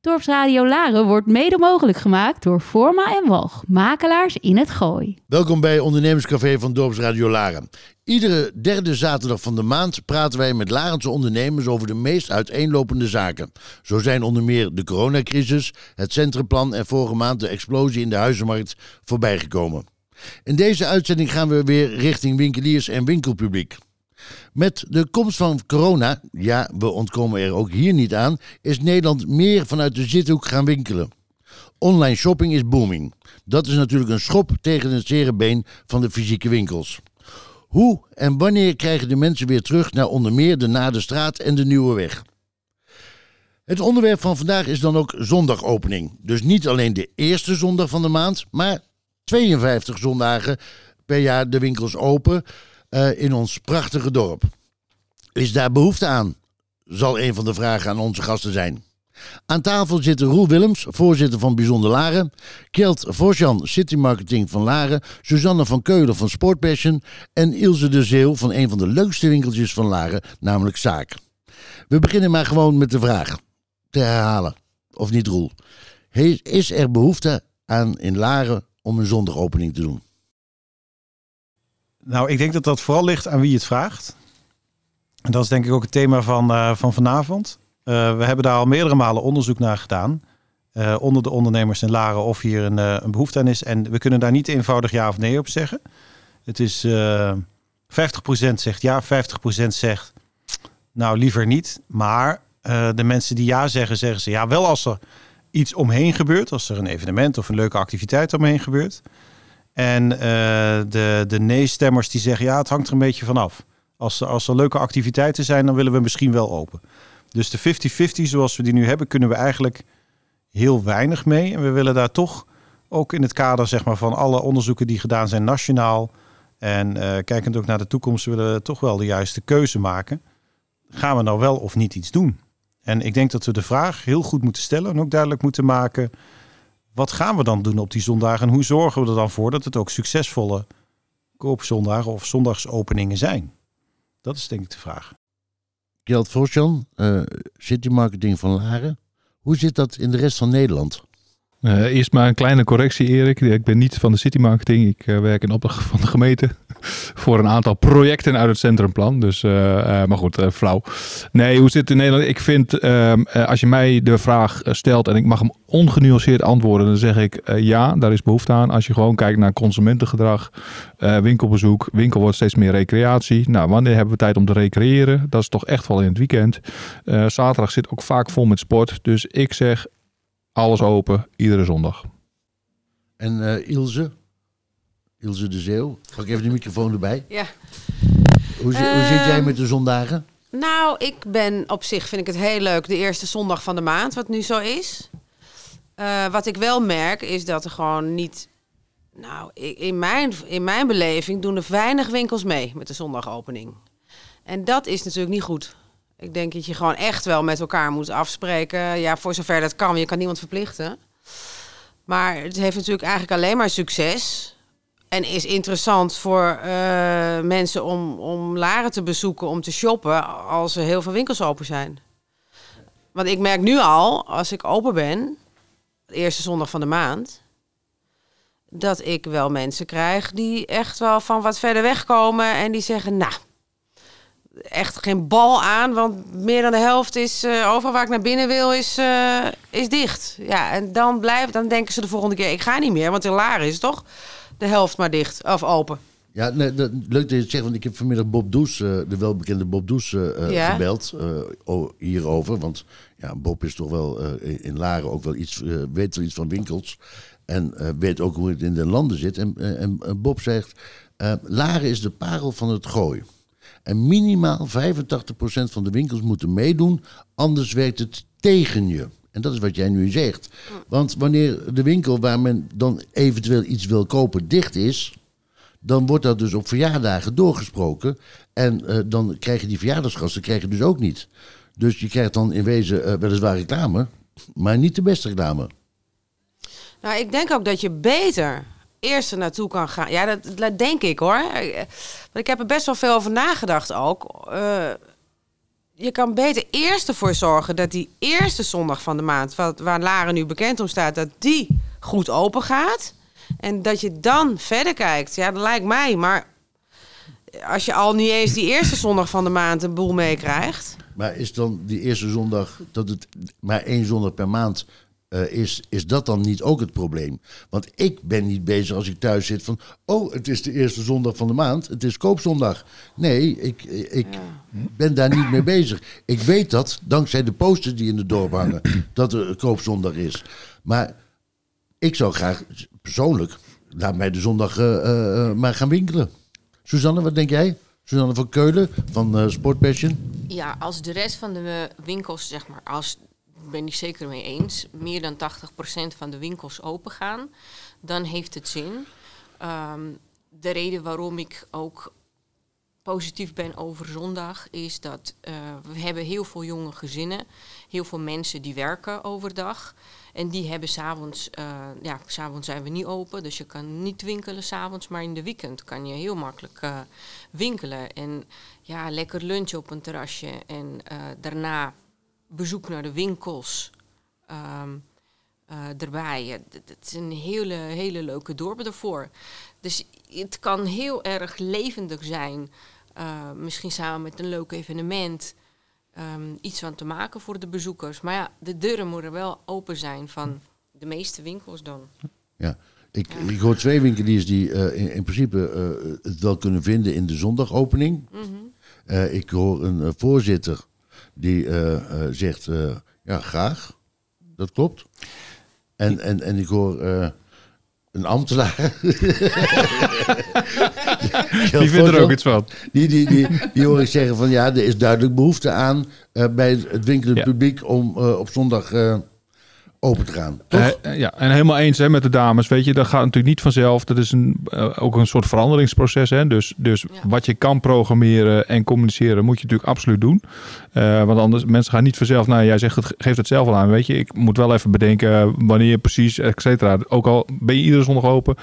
Dorpsradio Laren wordt mede mogelijk gemaakt door Forma en Walg, makelaars in het Gooi. Welkom bij Ondernemerscafé van Dorpsradio Laren. Iedere derde zaterdag van de maand praten wij met Larense ondernemers over de meest uiteenlopende zaken. Zo zijn onder meer de coronacrisis, het centrumplan en vorige maand de explosie in de huizenmarkt voorbijgekomen. In deze uitzending gaan we weer richting winkeliers en winkelpubliek. Met de komst van corona, ja, we ontkomen er ook hier niet aan, is Nederland meer vanuit de zithoek gaan winkelen. Online shopping is booming. Dat is natuurlijk een schop tegen het zere been van de fysieke winkels. Hoe en wanneer krijgen de mensen weer terug naar onder meer de Nadestraat en de Nieuwe Weg? Het onderwerp van vandaag is dan ook zondagopening. Dus niet alleen de eerste zondag van de maand, maar 52 zondagen per jaar de winkels open uh, in ons prachtige dorp. Is daar behoefte aan? Zal een van de vragen aan onze gasten zijn. Aan tafel zitten Roel Willems, voorzitter van Bijzonder Laren, Kjeld Vosjan, City Marketing van Laren, Suzanne van Keulen van Sportpassion en Ilse de Zeeuw van een van de leukste winkeltjes van Laren, namelijk Zaak. We beginnen maar gewoon met de vraag te herhalen, of niet Roel. Is er behoefte aan in Laren om een zondagopening te doen? Nou, ik denk dat dat vooral ligt aan wie het vraagt. En dat is denk ik ook het thema van, uh, van vanavond. Uh, we hebben daar al meerdere malen onderzoek naar gedaan. Uh, onder de ondernemers in Laren of hier een, een, behoefte aan is. En we kunnen daar niet eenvoudig ja of nee op zeggen. Het is 50% zegt ja, 50% zegt nou liever niet. Maar de mensen die ja zeggen, zeggen ze ja wel als er iets omheen gebeurt. Als er een evenement of een leuke activiteit omheen gebeurt. En uh, de, de nee-stemmers die zeggen, ja, het hangt er een beetje vanaf. Als, als er leuke activiteiten zijn, dan willen we misschien wel open. Dus de 50-50 zoals we die nu hebben, kunnen we eigenlijk heel weinig mee. En we willen daar toch ook in het kader zeg maar, van alle onderzoeken die gedaan zijn nationaal. En uh, kijkend ook naar de toekomst, willen we toch wel de juiste keuze maken. Gaan we nou wel of niet iets doen? En ik denk dat we de vraag heel goed moeten stellen en ook duidelijk moeten maken wat gaan we dan doen op die zondagen en hoe zorgen we er dan voor dat het ook succesvolle koopzondagen of zondagsopeningen zijn? Dat is denk ik de vraag. Geld Forsjan, uh, City Marketing van Laren. Hoe zit dat in de rest van Nederland? Uh, eerst maar een kleine correctie, Erik. Ik ben niet van de City Marketing. Ik uh, werk in opdracht van de gemeente voor een aantal projecten uit het centrumplan. Dus, uh, maar goed, flauw. Nee, hoe zit het in Nederland? Ik vind, ehm, als je mij de vraag stelt en ik mag hem ongenuanceerd antwoorden, dan zeg ik ja, daar is behoefte aan. Als je gewoon kijkt naar consumentengedrag, winkelbezoek, winkel wordt steeds meer recreatie. Nou, wanneer hebben we tijd om te recreëren? Dat is toch echt wel in het weekend. zaterdag zit ook vaak vol met sport. Dus ik zeg alles open, iedere zondag. En Ilse? Ilse de Zeeuw. Pak even de microfoon erbij. Ja. Hoe, hoe zit jij met de zondagen? Nou, ik ben op zich, vind ik het heel leuk, de eerste zondag van de maand, wat nu zo is. Uh, wat ik wel merk, is dat er gewoon niet... Nou, in mijn, in mijn beleving doen er weinig winkels mee met de zondagopening. En dat is natuurlijk niet goed. Ik denk dat je gewoon echt wel met elkaar moet afspreken. Ja, voor zover dat kan. Je kan niemand verplichten. Maar het heeft natuurlijk eigenlijk alleen maar succes. En is interessant voor uh, mensen om, om Laren te bezoeken, om te shoppen, als er heel veel winkels open zijn. Want ik merk nu al, als ik open ben, de eerste zondag van de maand, dat ik wel mensen krijg die echt wel van wat verder weg komen en die zeggen, nou, echt geen bal aan, want meer dan de helft is uh, overal waar ik naar binnen wil is, uh, is dicht. Ja, en dan blijft, dan denken ze de volgende keer, ik ga niet meer, want in Laren is toch de helft maar dicht of open. Ja, nee, dat, leuk dat je het zegt, want ik heb vanmiddag Bob Does, uh, de welbekende Bob Does, ja. gebeld hierover. Want ja, Bob is toch wel in Laren ook wel iets, weet wel iets van winkels. En weet ook hoe het in de landen zit. En, en Bob zegt, Laren is de parel van het gooi. En minimaal 85% van de winkels moeten meedoen, anders werkt het tegen je. En dat is wat jij nu zegt. Want wanneer de winkel waar men dan eventueel iets wil kopen dicht is, dan wordt dat dus op verjaardagen doorgesproken. En uh, dan krijgen die verjaardagsgasten krijgen dus ook niet. Dus je krijgt dan in wezen uh, weliswaar reclame, maar niet de beste reclame. Nou, ik denk ook dat je beter eerst er naartoe kan gaan. Ja, dat, dat, denk ik hoor. Want ik heb er best wel veel over nagedacht ook. Uh, je kan beter eerst ervoor zorgen dat die eerste zondag van de maand, wat, waar Laren nu bekend om staat, dat die goed open gaat. En dat je dan verder kijkt. Ja, dat lijkt mij. Maar als je al niet eens die eerste zondag van de maand een boel meekrijgt. Maar is dan die eerste zondag, dat het maar één zondag per maand eh, is, is dat dan niet ook het probleem? Want ik ben niet bezig als ik thuis zit van, oh, het is de eerste zondag van de maand, het is koopzondag. Nee, ik, ik ben daar niet mee bezig. Ik weet dat, dankzij de posters die in het dorp hangen, dat er koopzondag is. Maar ik zou graag, persoonlijk, laat mij de zondag eh, eh, maar gaan winkelen. Suzanne, wat denk jij? Suzanne van Keulen van eh Sport Passion. Ja, als de rest van de winkels, zeg maar, als ben ik zeker mee eens, meer dan 80% van de winkels open gaan, dan heeft het zin. Ehm, de reden waarom ik ook positief ben over zondag is dat eh, we hebben heel veel jonge gezinnen, heel veel mensen die werken overdag. En die hebben s'avonds, uh, ja, s'avonds zijn we niet open, dus je kan niet winkelen s'avonds, maar in de weekend kan je heel makkelijk eh, winkelen. En ja, lekker lunchen op een terrasje en daarna bezoek naar de winkels ehm, eh, erbij. Het is een hele, hele leuke dorp ervoor. Dus het kan heel erg levendig zijn, eh, misschien samen met een leuk evenement. ehm, iets van te maken voor de bezoekers. Maar ja, de deuren moeten wel open zijn van de meeste winkels dan. Ja. Ik, ik hoor twee winkeliers die eh, in, in principe het wel kunnen vinden in de zondagopening. Eh, ik hoor een voorzitter die eh, eh, zegt, eh, ja, graag. Dat klopt. En, en, en ik hoor een ambtenaar. Die vindt er ook iets van. Die, die, die, die hoor ik zeggen van ja, er is duidelijk behoefte aan bij het winkelend Ja. publiek om op zondag open te gaan. Toch? Eh, eh, ja, en helemaal eens hè, met de dames. Weet je, dat gaat natuurlijk niet vanzelf. Dat is een, eh, ook een soort veranderingsproces. Hè? Dus, dus Ja. wat je kan programmeren en communiceren, moet je natuurlijk absoluut doen. Eh, want anders, mensen gaan niet vanzelf. Nou, jij zegt het, geeft het zelf al aan. Weet je, ik moet wel even bedenken wanneer precies, et cetera. Ook al ben je iedere zondag open,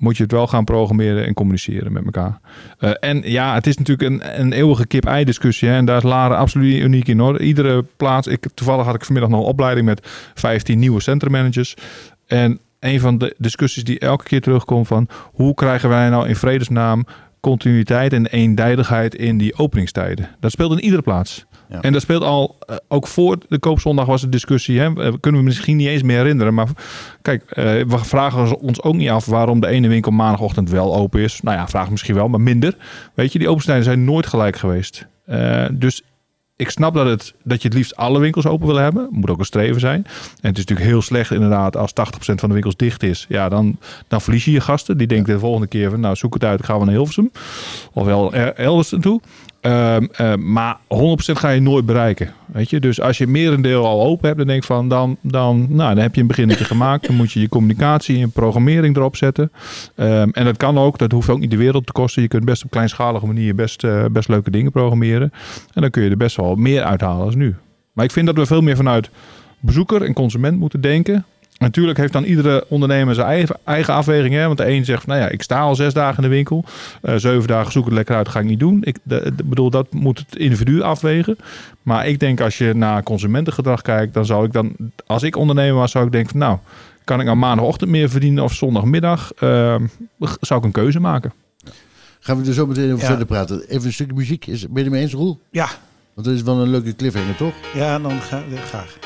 moet je het wel gaan programmeren en communiceren met elkaar. Eh, en ja, het is natuurlijk een, een eeuwige kip-ei discussie. En daar is Laren absoluut uniek in hoor. Iedere plaats. Ik, toevallig had ik vanmiddag nog een opleiding met 15 nieuwe centrummanagers. En een van de discussies die elke keer terugkomt van hoe krijgen wij nou in vredesnaam continuïteit en eendijdigheid in die openingstijden. Dat speelt in iedere plaats. En dat speelt al, eh, ook voor de koopzondag was de discussie, hè, kunnen we misschien niet eens meer herinneren. Maar kijk, eh, we vragen ons ook niet af waarom de ene winkel maandagochtend wel open is. Nou ja, vraag misschien wel, maar minder. Weet je, die opensnijden zijn nooit gelijk geweest. Eh, dus ik snap dat, het, dat je het liefst alle winkels open wil hebben. Moet ook een streven zijn. En het is natuurlijk heel slecht inderdaad als 80% van de winkels dicht is. Ja, dan, dan verlies je je gasten. Die denken de volgende keer van nou zoek het uit, gaan we naar Hilversum. Of wel er- elders naartoe. Ehm, eh, maar 100% ga je nooit bereiken. Weet je? Dus als je merendeel al open hebt, dan denk van dan, dan, nou, dan heb je een beginnetje gemaakt. Dan moet je je communicatie en programmering erop zetten. Ehm, en dat kan ook, dat hoeft ook niet de wereld te kosten. Je kunt best op kleinschalige manier best, eh, best leuke dingen programmeren. En dan kun je er best wel meer uithalen als nu. Maar ik vind dat we veel meer vanuit bezoeker en consument moeten denken. Natuurlijk heeft dan iedere ondernemer zijn eigen, eigen afweging. Hè? Want de een zegt, nou ja, ik sta al zes dagen in de winkel. Eh, zeven dagen zoek het lekker uit, ga ik niet doen. Ik de, de- bedoel, dat moet het individu afwegen. Maar ik denk als je naar consumentengedrag kijkt, dan zou ik dan, als ik ondernemer was, zou ik denken, van, nou, kan ik aan maandagochtend meer verdienen of zondagmiddag? Ehm, zou ik een keuze maken. Gaan we er zo meteen over Ja. verder praten. Even een stukje muziek. Is, ben je het mee eens, Roel? Ja, Want dat is wel een leuke cliffhanger, toch? ja dan ga, graag.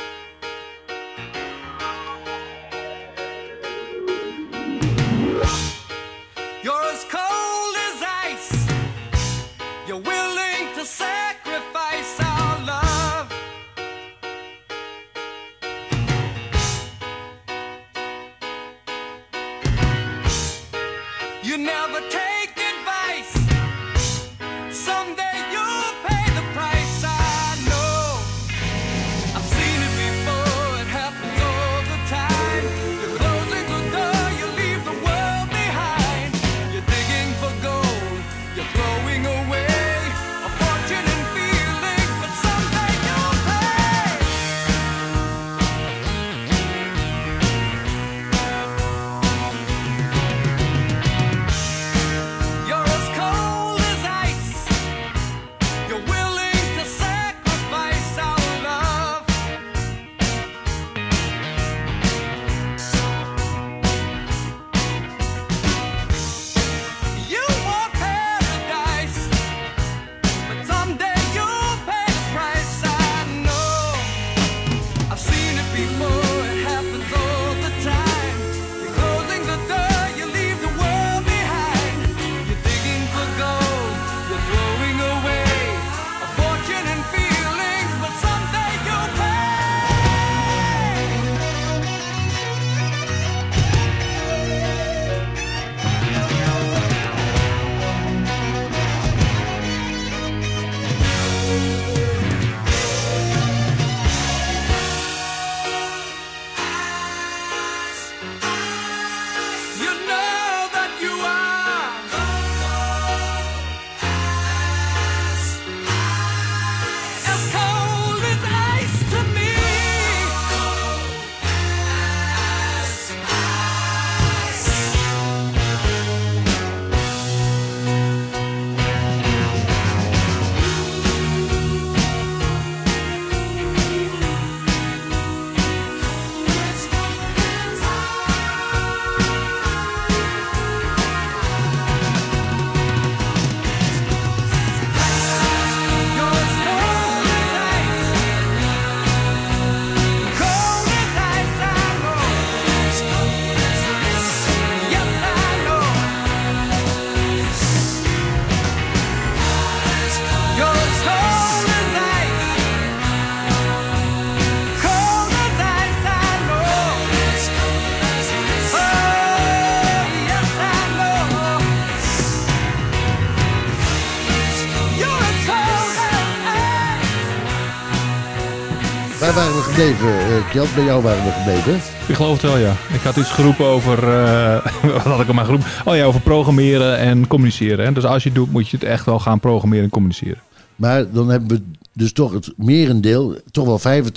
We gebleven, eh Kjeld. Bij jou waren we gebleven. Ik geloof het wel, ja. Ik had iets geroepen over... eh, wat had ik al maar geroepen? Oh ja, over programmeren en communiceren. Hè? Dus als je het doet, moet je het echt wel gaan programmeren en communiceren. Maar dan hebben we dus toch het merendeel, toch wel 85%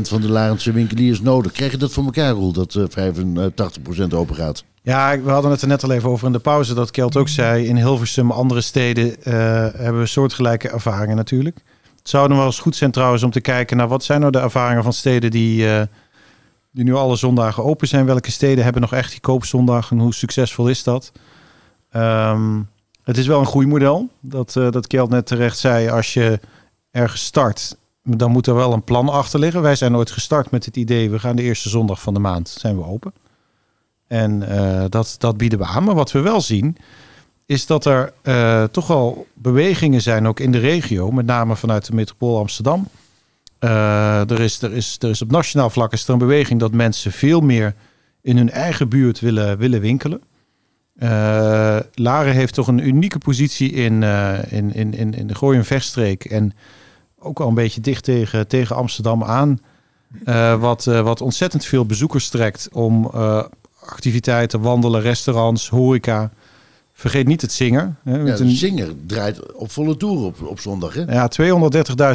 van de Larentse winkeliers nodig. Krijg je dat voor elkaar, Roel, dat eh 85% open gaat? Ja, we hadden het er net al even over in de pauze dat Kelt ook zei. In Hilversum, andere steden eh, hebben we soortgelijke ervaringen natuurlijk. Het zou dan wel eens goed zijn trouwens om te kijken naar wat zijn nou de ervaringen van steden die, eh, die nu alle zondagen open zijn. Welke steden hebben nog echt die koopzondag en hoe succesvol is dat? Ehm, het is wel een groeimodel. Dat, eh dat Kjeld net terecht zei. Als je ergens start, dan moet er wel een plan achter liggen. Wij zijn ooit gestart met het idee, we gaan de eerste zondag van de maand zijn we open. En eh, dat, dat bieden we aan. Maar wat we wel zien, is dat er eh, toch wel bewegingen zijn, ook in de regio, met name vanuit de metropool Amsterdam. Eh, er, is, er, is, er is op nationaal vlak een beweging dat mensen veel meer in hun eigen buurt willen, willen winkelen. Eh Laren heeft toch een unieke positie in, in, in, in, in de Gooi- en Vechtstreek. En ook wel een beetje dicht tegen, tegen Amsterdam aan. Wat, wat ontzettend veel bezoekers trekt om activiteiten, wandelen, restaurants, horeca. Vergeet niet het zingen. Hè, Ja, een, zinger draait op volle toer op, op zondag, hè? ja,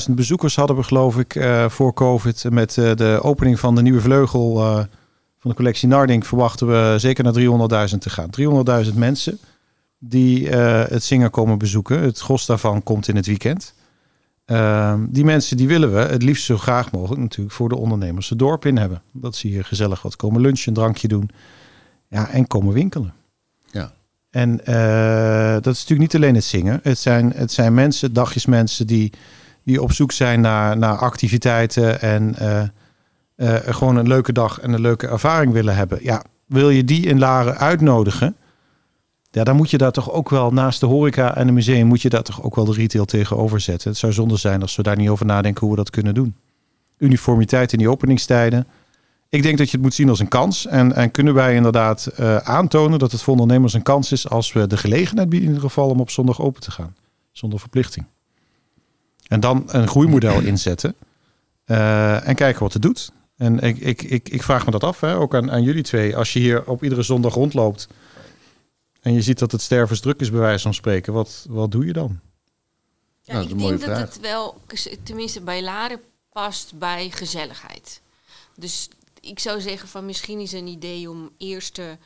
230.000 bezoekers hadden we geloof ik eh, voor COVID. Met eh, de opening van de nieuwe vleugel eh, van de collectie Nardink verwachten we zeker naar 300.000 te gaan. 300.000 mensen die het zingen komen bezoeken. Het gros daarvan komt in het weekend. Ehm, die mensen die willen we het liefst zo graag mogelijk natuurlijk voor de ondernemers het dorp in hebben. Dat ze hier gezellig wat komen lunchen, een drankje doen. Ja, en komen winkelen. Ja. En eh, dat is natuurlijk niet alleen het zingen. Het zijn, het zijn mensen, dagjesmensen die, die op zoek zijn naar, naar activiteiten en eh, eh, gewoon een leuke dag en een leuke ervaring willen hebben. Ja, wil je die in Laren uitnodigen? Ja, dan moet je daar toch ook wel naast de horeca en het museum moet je daar toch ook wel de retail tegenover zetten. Het zou zonde zijn als we daar niet over nadenken hoe we dat kunnen doen. Uniformiteit in die openingstijden. Ik denk dat je het moet zien als een kans. En, en kunnen wij inderdaad eh, aantonen dat het voor ondernemers een kans is als we de gelegenheid bieden in ieder geval om op zondag open te gaan. Zonder verplichting. En dan een groeimodel inzetten. eh, en kijken wat het doet. En ik, ik, ik, ik vraag me dat af, hè, ook aan, aan jullie twee. Als je hier op iedere zondag rondloopt en je ziet dat het stervensdruk is bij wijze van spreken, wat, wat doe je dan? Ja, Nou, ik denk dat het wel, tenminste bij Laren, past bij gezelligheid. Dus ik zou zeggen van misschien is een idee om eerst een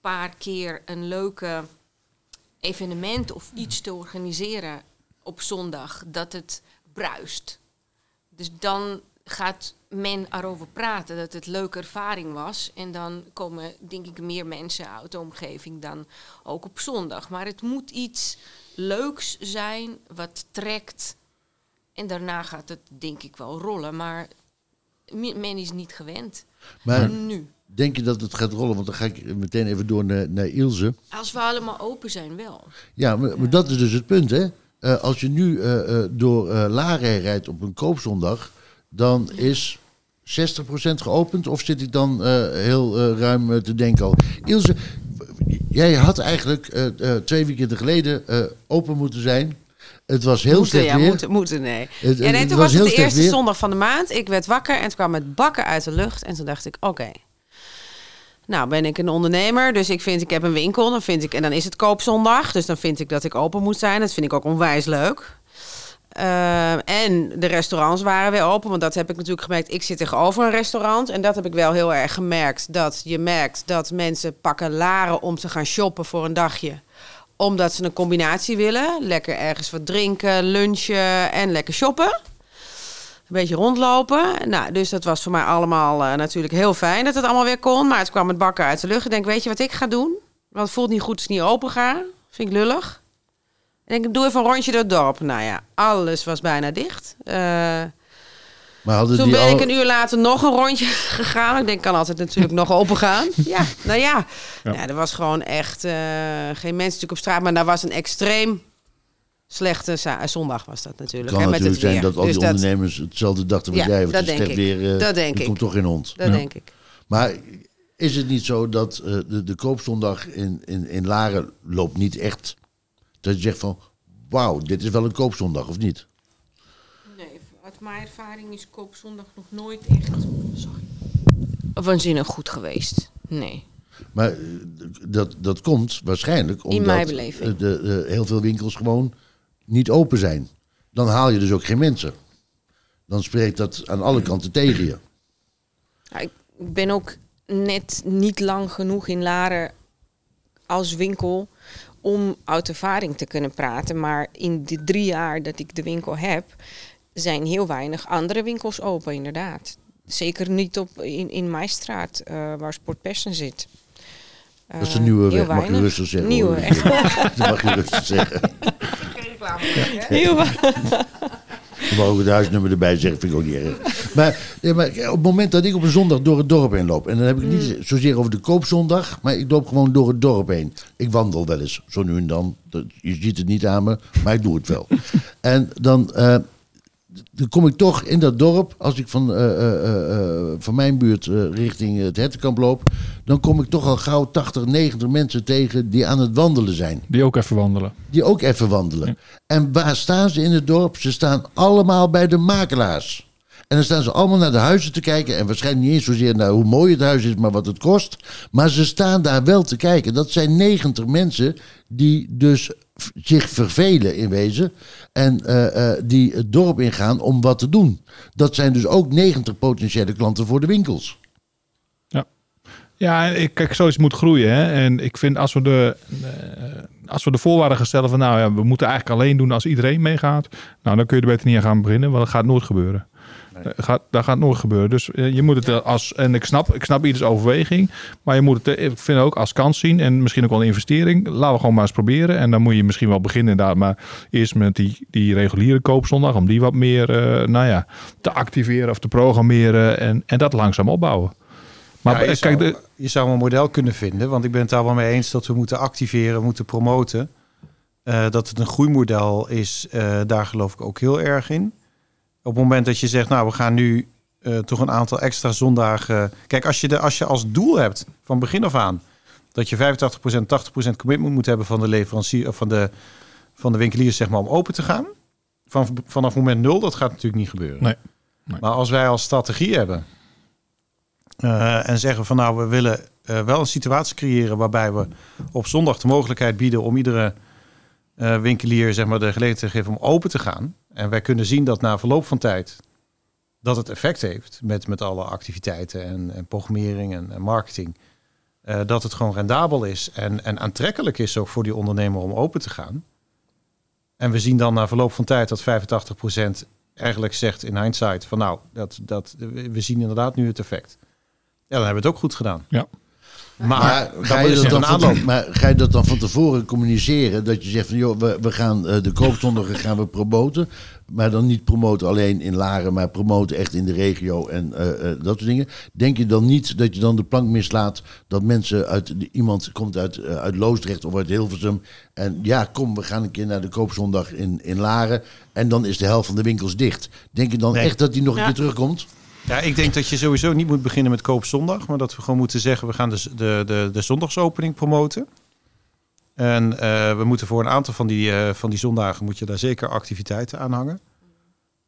paar keer een leuke evenement of iets te organiseren op zondag dat het bruist. Dus dan gaat men erover praten dat het een leuke ervaring was. En dan komen denk ik meer mensen uit de omgeving dan ook op zondag. Maar het moet iets leuks zijn, wat trekt. En daarna gaat het denk ik wel rollen. Maar me- men is niet gewend. Maar Nu. denk je dat het gaat rollen? Want dan ga ik meteen even door naar, naar Ilse. Als we allemaal open zijn wel. Ja, maar, maar dat is dus het punt, hè? Eh, als je nu eh, eh, door eh Laren rijdt op een koopzondag, dan is 60% geopend. Of zit ik dan eh, heel ruim te denken al? Ilse, jij had eigenlijk eh, eh, twee weekenden geleden eh, open moeten zijn. Het was heel moeten, slecht ja, weer. moeten, moeten, nee. Het- Ja, nee, het toen was was het de eerste weer. zondag van de maand. Ik werd wakker en toen kwam het bakken uit de lucht. En toen dacht ik, oké. Nou, ben ik een ondernemer, dus ik vind, ik heb een winkel. Dan vind ik, en dan is het koopzondag, dus dan vind ik dat ik open moet zijn. Dat vind ik ook onwijs leuk. Eh, en de restaurants waren weer open, want dat heb ik natuurlijk gemerkt. Ik zit tegenover een restaurant en dat heb ik wel heel erg gemerkt. Dat je merkt dat mensen pakken laren om te gaan shoppen voor een dagje omdat ze een combinatie willen. Lekker ergens wat drinken, lunchen en lekker shoppen. Een beetje rondlopen. Nou, dus dat was voor mij allemaal eh, natuurlijk heel fijn dat het allemaal weer kon. Maar het kwam het bakken uit de lucht. Ik denk, weet je wat ik ga doen? Want het voelt niet goed als het niet open ga. Vind ik lullig. En ik doe even een rondje door het dorp. Nou ja, alles was bijna dicht. Eh, Maar hadden toen die ben al... ik een uur later nog een rondje gegaan. Ik denk, kan altijd natuurlijk nog open gaan. Ja, nou ja. ja. er was gewoon echt eh, geen mensen natuurlijk op straat. Maar daar was een extreem slechte za- zondag was dat natuurlijk. kan hè, met natuurlijk het zijn weer. dat al Dus die ondernemers hetzelfde dachten wat Ja, jij. Want dat denk ik. weer. eh, Dat denk er ik. komt toch geen hond. Dat Ja. denk ik. Maar is het niet zo dat eh, de, de koopzondag in, in, in Laren loopt niet echt... Dat je zegt van, wauw, dit is wel een koopzondag, of niet? Uit mijn ervaring is koopzondag nog nooit echt sorry, waanzinnig goed geweest. Nee. Maar eh, dat, dat komt waarschijnlijk omdat mijn beleving. de, de, heel veel winkels gewoon niet open zijn. Dan haal je dus ook geen mensen. Dan spreekt dat aan alle kanten tegen je. Ja, ik ik ben ook net niet lang genoeg in Laren als winkel om uit ervaring te kunnen praten. Maar in de drie jaar dat ik de winkel heb, zijn heel weinig andere winkels open, inderdaad. Zeker niet op, in, in mijn straat, eh, waar Sportpersen zit. Dat is de Eh, nieuwe heel weg, mag je rustig zeggen. Nieuwe weg. Dat mag je rustig zeggen. Heel wa- Je mag ook het huisnummer erbij zeggen, vind ik ook niet erg. Maar, nee, maar op het moment dat ik op een zondag door het dorp heen loop... en dan heb ik het niet Mm. zozeer over de koopzondag... maar ik loop gewoon door het dorp heen. Ik wandel wel eens, zo nu en dan. Je ziet het niet aan me, maar ik doe het wel. en dan, eh, dan kom ik toch in dat dorp... als ik van, eh, eh, eh, van mijn buurt richting het Hettenkamp loop... dan kom ik toch al gauw 80, 90 mensen tegen... die aan het wandelen zijn Die ook even wandelen. die ook even wandelen. En waar staan ze in het dorp? Ze staan allemaal bij de makelaars. En dan staan ze allemaal naar de huizen te kijken. En waarschijnlijk niet eens zozeer naar hoe mooi het huis is, maar wat het kost. Maar ze staan daar wel te kijken. Dat zijn 90 mensen die dus zich vervelen in wezen. En eh, eh, die het dorp ingaan om wat te doen. Dat zijn dus ook 90 potentiële klanten voor de winkels. Ja, ik, kijk, zoiets moet groeien. Hè? En ik vind als we, de, eh, als we de voorwaarden gaan stellen van nou ja, we moeten eigenlijk alleen doen als iedereen meegaat. Nou, dan kun je er beter niet aan gaan beginnen, want dat gaat nooit gebeuren. Dat, gaat, dat gaat nooit gebeuren. Dus eh, je moet het eh, als, en ik snap, ik snap ieders overweging, maar je moet het, eh, ik vind ook als kans zien en misschien ook wel een investering. Laten we gewoon maar eens proberen. En dan moet je misschien wel beginnen inderdaad, maar eerst met die, die reguliere koopzondag, om die wat meer, eh, nou ja, te activeren of te programmeren en, en dat langzaam opbouwen. Maar Ja, je, eh, zou, kijk, de, je zou een model kunnen vinden, want ik ben het daar wel mee eens dat we moeten activeren, moeten promoten. Eh, dat het een groeimodel is, eh, daar geloof ik ook heel erg in. Op het moment dat je zegt, nou, we gaan nu eh, toch een aantal extra zondagen. Kijk, als je, de, als je als doel hebt van begin af aan dat je 85%, 80% commitment moet hebben van de leverancier of van de, van de winkeliers, zeg maar, om open te gaan. Van, vanaf moment nul, dat gaat natuurlijk niet gebeuren. Nee. Nee. Maar als wij als strategie hebben eh, en zeggen van nou, we willen eh, wel een situatie creëren waarbij we op zondag de mogelijkheid bieden om iedere winkelier zeg maar, de gelegenheid te geven om open te gaan. En wij kunnen zien dat na verloop van tijd dat het effect heeft met, met alle activiteiten en, programmering en, en marketing. eh, dat het gewoon rendabel is en, en aantrekkelijk is ook voor die ondernemer om open te gaan. En we zien dan na verloop van tijd dat 85% eigenlijk zegt in hindsight van nou, dat, dat, we zien inderdaad nu het effect. Ja, dan hebben we het ook goed gedaan. Ja. Maar, ga, je is dat dan een van, maar ga je dat dan van tevoren communiceren? Dat je zegt van joh, we, we gaan eh, de koopzondagen gaan we promoten. Maar dan niet promoten alleen in Laren, maar promoten echt in de regio en eh, eh, dat soort dingen. Denk je dan niet dat je dan de plank mislaat dat mensen uit iemand komt uit, uit Loosdrecht of uit Hilversum. En ja, kom, we gaan een keer naar de koopzondag in, in Laren. En dan is de helft van de winkels dicht. Denk je dan Nee. echt dat die nog een Ja. keer terugkomt? Ja, ik denk dat je sowieso niet moet beginnen met koopzondag, maar dat we gewoon moeten zeggen we gaan de, de, de, zondagsopening promoten. En eh, we moeten voor een aantal van die, eh, van die zondagen moet je daar zeker activiteiten aan hangen.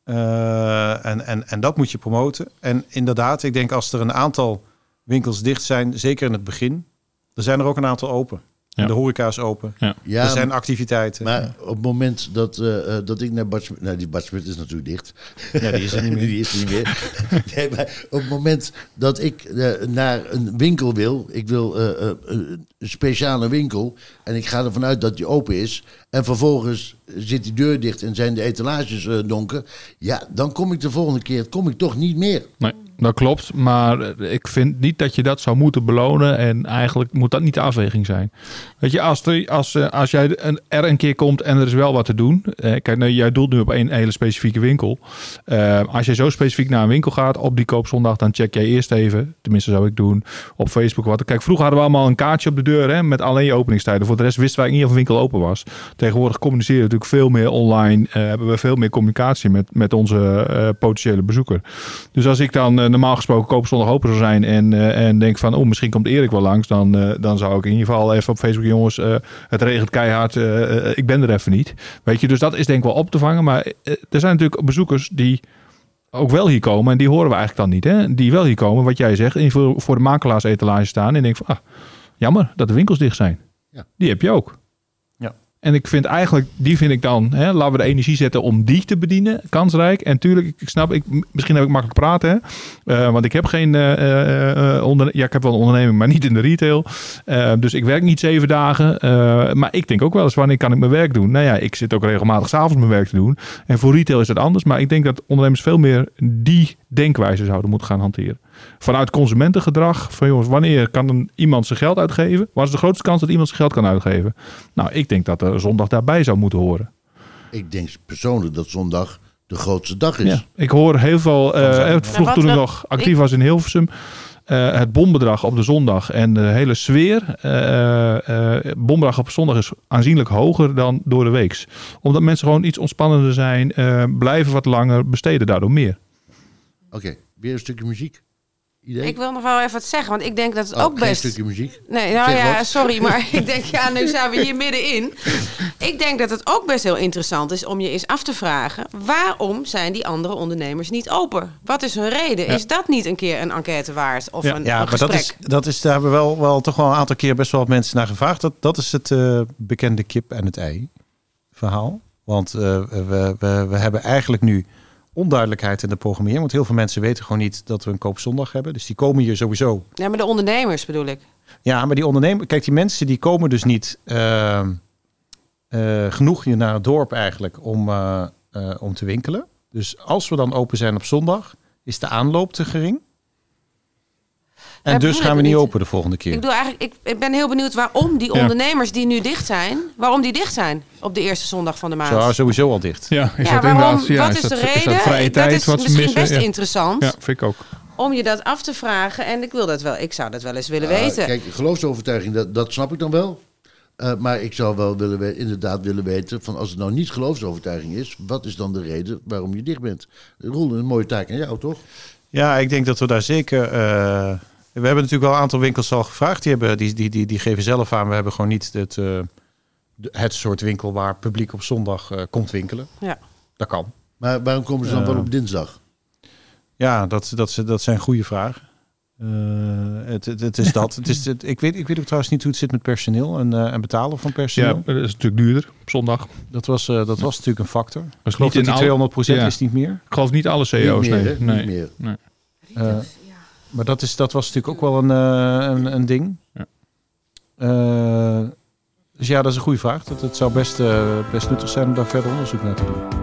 Eh, en, en, en dat moet je promoten. En inderdaad, ik denk als er een aantal winkels dicht zijn, zeker in het begin, er zijn er ook een aantal open. Ja. De horeca is open. Ja, er zijn activiteiten. Maar op het moment dat, eh, eh, dat ik naar Bad. Nou, die Bad is natuurlijk dicht. Ja, die is er niet meer. die is er niet meer. nee, maar op het moment dat ik eh, naar een winkel wil... Ik wil eh, eh, een speciale winkel... en ik ga ervan uit dat die open is... en vervolgens zit die deur dicht en zijn de etalages donker... ja, dan kom ik de volgende keer kom ik toch niet meer. Nee, dat klopt. Maar ik vind niet dat je dat zou moeten belonen. En eigenlijk moet dat niet de afweging zijn. Weet je, als, er, als, eh, als jij er een keer komt en er is wel wat te doen. Kijk, nou, jij doelt nu op één hele specifieke winkel. Eh, als je zo specifiek naar een winkel gaat op die koopzondag, dan check jij eerst even. Tenminste, zou ik doen. Op Facebook wat. Kijk, vroeger hadden we allemaal een kaartje op de deur hè, met alleen je openingstijden. Voor de rest wisten wij niet of een winkel open was. Tegenwoordig communiceren we natuurlijk veel meer online. eh, hebben we veel meer communicatie met, met onze potentiële bezoeker. Dus als ik dan normaal gesproken koopzondag open zou zijn en, eh, en denk van, oh, misschien komt Erik wel langs, dan, eh, dan zou ik in ieder geval even op Facebook, jongens, eh, het regent keihard, ik ben er even niet. Weet je, dus dat is denk ik wel op te vangen. Maar er zijn natuurlijk bezoekers die ook wel hier komen. En die horen we eigenlijk dan niet. Hè? Die wel hier komen, wat jij zegt. En voor, voor de makelaarsetalage staan. En denk van, ah, jammer dat de winkels dicht zijn. Ja. Die heb je ook. En ik vind eigenlijk, die vind ik dan, hè, laten we de energie zetten om die te bedienen. Kansrijk. En tuurlijk, ik, snap, ik, misschien heb ik makkelijk praten. Eh, want ik heb geen, eh, onder, ja, ik heb wel een onderneming, maar niet in de retail. Dus ik werk niet zeven dagen. Maar ik denk ook wel eens, wanneer kan ik mijn werk doen? Nou ja, ik zit ook regelmatig s'avonds mijn werk te doen. En voor retail is dat anders. Maar ik denk dat ondernemers veel meer die denkwijze zouden moeten gaan hanteren. Vanuit consumentengedrag. Van jongens, wanneer kan een, iemand zijn geld uitgeven? Waar is de grootste kans dat iemand zijn geld kan uitgeven? Nou, ik denk dat de zondag daarbij zou moeten horen. Ik denk persoonlijk dat zondag de grootste dag is. Ja. Ik hoor heel veel, eh, eh, vroeg wat toen ik nog actief was in Hilversum, eh, het bombedrag op de zondag en de hele sfeer. eh eh bombedrag op zondag is aanzienlijk hoger dan door de weeks. Omdat mensen gewoon iets ontspannender zijn, eh, blijven wat langer, besteden daardoor meer. Oké, weer een stukje muziek. Idee? Ik wil nog wel even wat zeggen, want ik denk dat het Oh, ook geen best... stukje muziek. Nee, nou ja, wat. sorry, maar ik denk, ja, nu zijn we hier middenin. Ik denk dat het ook best heel interessant is om je eens af te vragen... waarom zijn die andere ondernemers niet open? Wat is hun reden? Ja. Is dat niet een keer een enquête waard of Ja. een, Ja, een maar dat is, dat is, daar hebben we wel, wel toch wel een aantal keer best wel wat mensen naar gevraagd. Dat, dat is het eh, bekende kip en het ei verhaal. Want eh, we, we, we hebben eigenlijk nu onduidelijkheid in de programmering. Want heel veel mensen weten gewoon niet dat we een koopzondag hebben. Dus die komen hier sowieso. Ja, maar de ondernemers bedoel ik. Ja, maar die ondernemers, kijk, die mensen die komen dus niet eh, eh, genoeg hier naar het dorp eigenlijk om, eh, om te winkelen. Dus als we dan open zijn op zondag, is de aanloop te gering. En dus gaan we niet open de volgende keer. Ik, bedoel eigenlijk, ik, ik ben heel benieuwd waarom die Ja. ondernemers die nu dicht zijn... waarom die dicht zijn op de eerste zondag van de maand. Zo, sowieso al dicht. Ja, is ja, dat waarom, inderdaad, ja, wat is, dat, de reden? Is dat vrije tijd is wat ze misschien missen? best Ja. interessant ja, vind ik ook. om je dat af te vragen. En ik wil dat wel, ik zou dat wel eens willen weten. Kijk, geloofsovertuiging, dat, dat snap ik dan wel. Eh, maar ik zou wel willen we- inderdaad willen weten, van als het nou niet geloofsovertuiging is, wat is dan de reden waarom je dicht bent? Roel, een mooie taak aan jou, toch? Ja, ik denk dat we daar zeker. eh, we hebben natuurlijk wel een aantal winkels al gevraagd. Die, hebben, die, die, die, die geven zelf aan. We hebben gewoon niet het, eh, het soort winkel waar publiek op zondag eh, komt winkelen. Ja. Dat kan. Maar waarom komen ze dan Ja. wel op dinsdag? Ja, dat, dat, dat zijn goede vragen. Eh, het, het, het is dat. Het is, het, ik, weet, ik weet ook trouwens niet hoe het zit met personeel en, eh, en betalen van Ja, personeel. dat is natuurlijk duurder op zondag. Dat, was, eh, dat was natuurlijk een factor. Ik niet geloof in dat die al- 200 Ja. is niet meer. Ik geloof niet alle CEO's, niet meer, nee. nee. Niet meer. Maar dat, is, dat was natuurlijk ook wel een, eh, een, een ding. Ja. Eh, dus ja, dat is een goede vraag. Dat, het zou best, eh, best nuttig zijn om daar verder onderzoek naar te doen.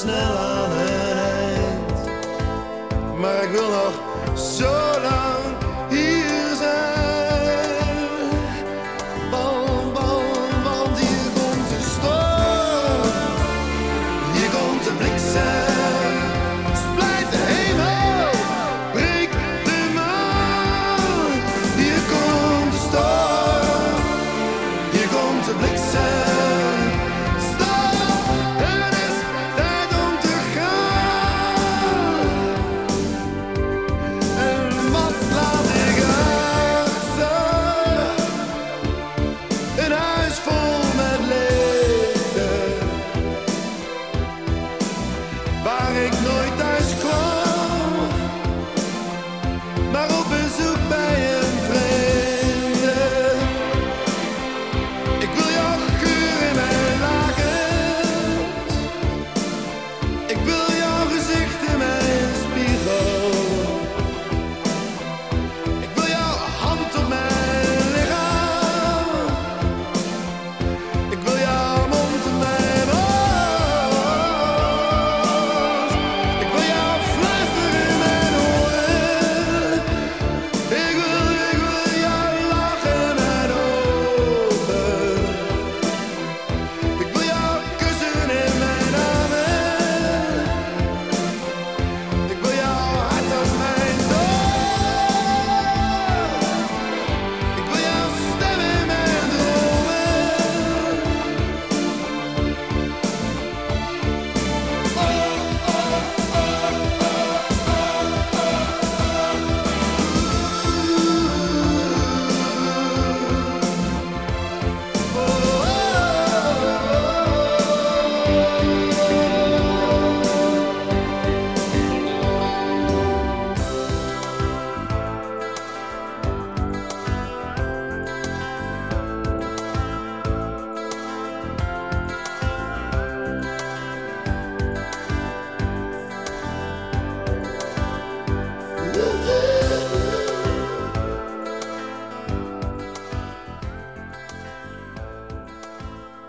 Snel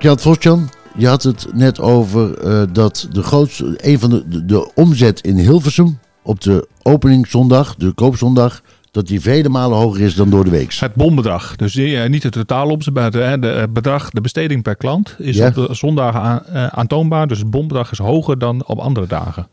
Kjeld Vosjan, je had het net over eh, dat de grootste, een van de, de, de omzet in Hilversum op de openingszondag, de koopzondag, dat die vele malen hoger is dan door de week. Het bombedrag. Dus eh, niet het totaalomzet, maar het bedrag, de besteding per klant is Ja. op de zondagen aan- aantoonbaar. Dus het bombedrag is hoger dan op andere dagen.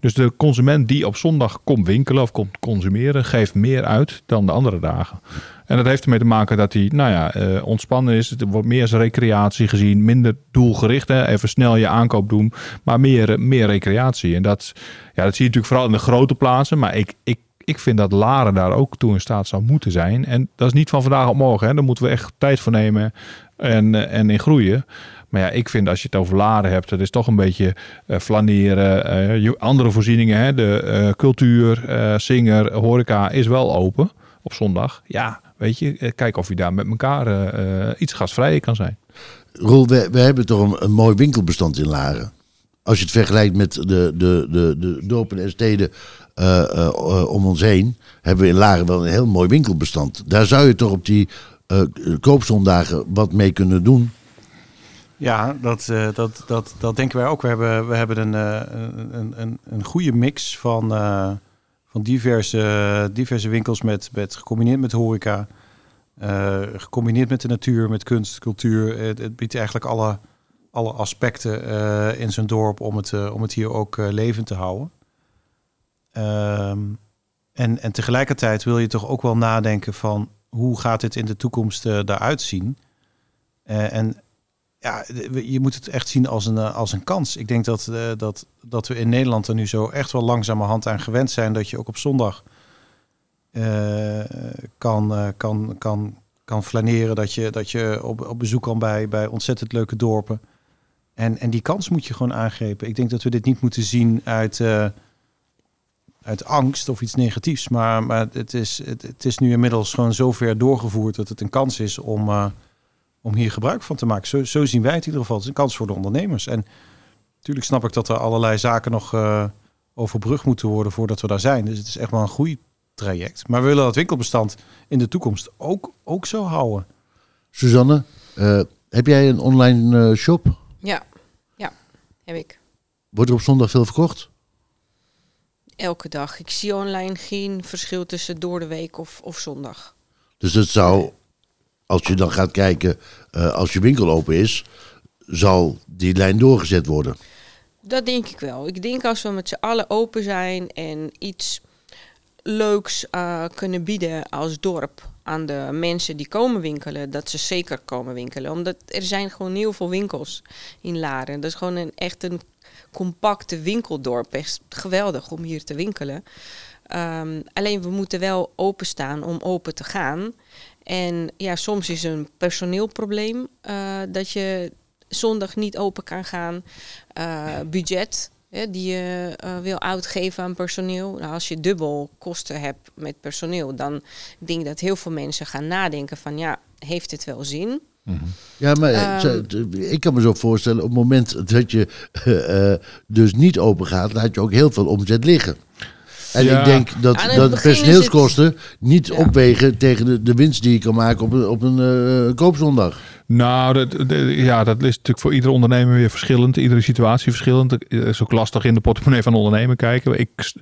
Dus de consument die op zondag komt winkelen of komt consumeren, geeft meer uit dan de andere dagen. En dat heeft ermee te maken dat hij nou ja, eh, ontspannen is. Het wordt meer als recreatie gezien. Minder doelgericht. Hè? Even snel je aankoop doen. Maar meer, meer recreatie. En dat, ja, dat zie je natuurlijk vooral in de grote plaatsen. Maar ik, ik, ik vind dat Laren daar ook toe in staat zou moeten zijn. En dat is niet van vandaag op morgen. Hè? Daar moeten we echt tijd voor nemen. En, eh, en in groeien. Maar ja, ik vind als je het over Laren hebt, dat is toch een beetje eh, flaneren. andere voorzieningen, hè? de cultuur, zinger, horeca is wel open op zondag. Ja, weet je, eh, kijk of je daar met elkaar eh, eh, iets gasvrij kan zijn. Roel, we, we hebben toch een, een mooi winkelbestand in Laren. Als je het vergelijkt met de, de, de, de dorpen en steden eh, eh, eh, om ons heen, hebben we in Laren wel een heel mooi winkelbestand. Daar zou je toch op die eh, koopzondagen wat mee kunnen doen. Ja, dat, eh, dat, dat, dat denken wij ook. We hebben, we hebben een, eh, een, een- een, een goede mix van, eh, van diverse, diverse winkels met, met gecombineerd met horeca. eh, gecombineerd met de natuur, met kunst, cultuur. Het, het biedt eigenlijk alle, alle aspecten eh, in zo'n dorp om het, eh, om het hier ook levend te houden. Ehm, en, en tegelijkertijd wil je toch ook wel nadenken van hoe gaat dit in de toekomst daaruit zien? En ja, je moet het echt zien als een, eh, als een kans. Ik denk dat, eh, dat, dat we in Nederland er nu zo echt wel langzamerhand aan gewend zijn dat je ook op zondag eh, kan, kan, kan, kan flaneren. Dat je, dat je op, op bezoek kan bij, bij ontzettend leuke dorpen. En, en die kans moet je gewoon aangrepen. Ik denk dat we dit niet moeten zien uit, uit angst of iets negatiefs. Maar, maar het, is, het, het is nu inmiddels gewoon zo ver doorgevoerd dat het een kans is om, om hier gebruik van te maken. Zo, zo zien wij het in ieder geval. Het is een kans voor de ondernemers. En natuurlijk snap ik dat er allerlei zaken nog eh, overbrugd moeten worden voordat we daar zijn. Dus het is echt wel een groeitraject. Maar we willen dat winkelbestand in de toekomst ook, ook zo houden. Suzanne, eh, heb jij een online eh, shop? Ja, ja, heb ik. Wordt er op zondag veel verkocht? Elke dag. Ik zie online geen verschil tussen door de week of, of zondag. Dus het zou, als je dan gaat kijken, eh, als je winkel open is, zal die lijn doorgezet worden. Dat denk ik wel. Ik denk als we met z'n allen open zijn en iets leuks eh, kunnen bieden als dorp aan de mensen die komen winkelen, dat ze zeker komen winkelen. Omdat er zijn gewoon heel veel winkels in Laren. Dat is gewoon een, echt een compacte winkeldorp. Echt geweldig om hier te winkelen. Ehm, alleen we moeten wel openstaan om open te gaan. En ja, soms is een personeelprobleem eh, dat je zondag niet open kan gaan. Eh, budget hè, die je eh, wil uitgeven aan personeel. Nou, als je dubbel kosten hebt met personeel, dan denk ik dat heel veel mensen gaan nadenken van ja, heeft het wel zin? Ja, maar Ehm. ik kan me zo voorstellen, op het moment dat je dus niet open gaat, laat je ook heel veel omzet liggen. En Ja. ik denk dat, dat is personeelskosten niet Ja. opwegen tegen de, de winst die je kan maken op een, op een eh, koopzondag. Nou, dat, dat- ja, dat is natuurlijk voor iedere ondernemer weer verschillend. Iedere situatie verschillend. Het is ook lastig in de portemonnee van de ondernemer kijken. Ik,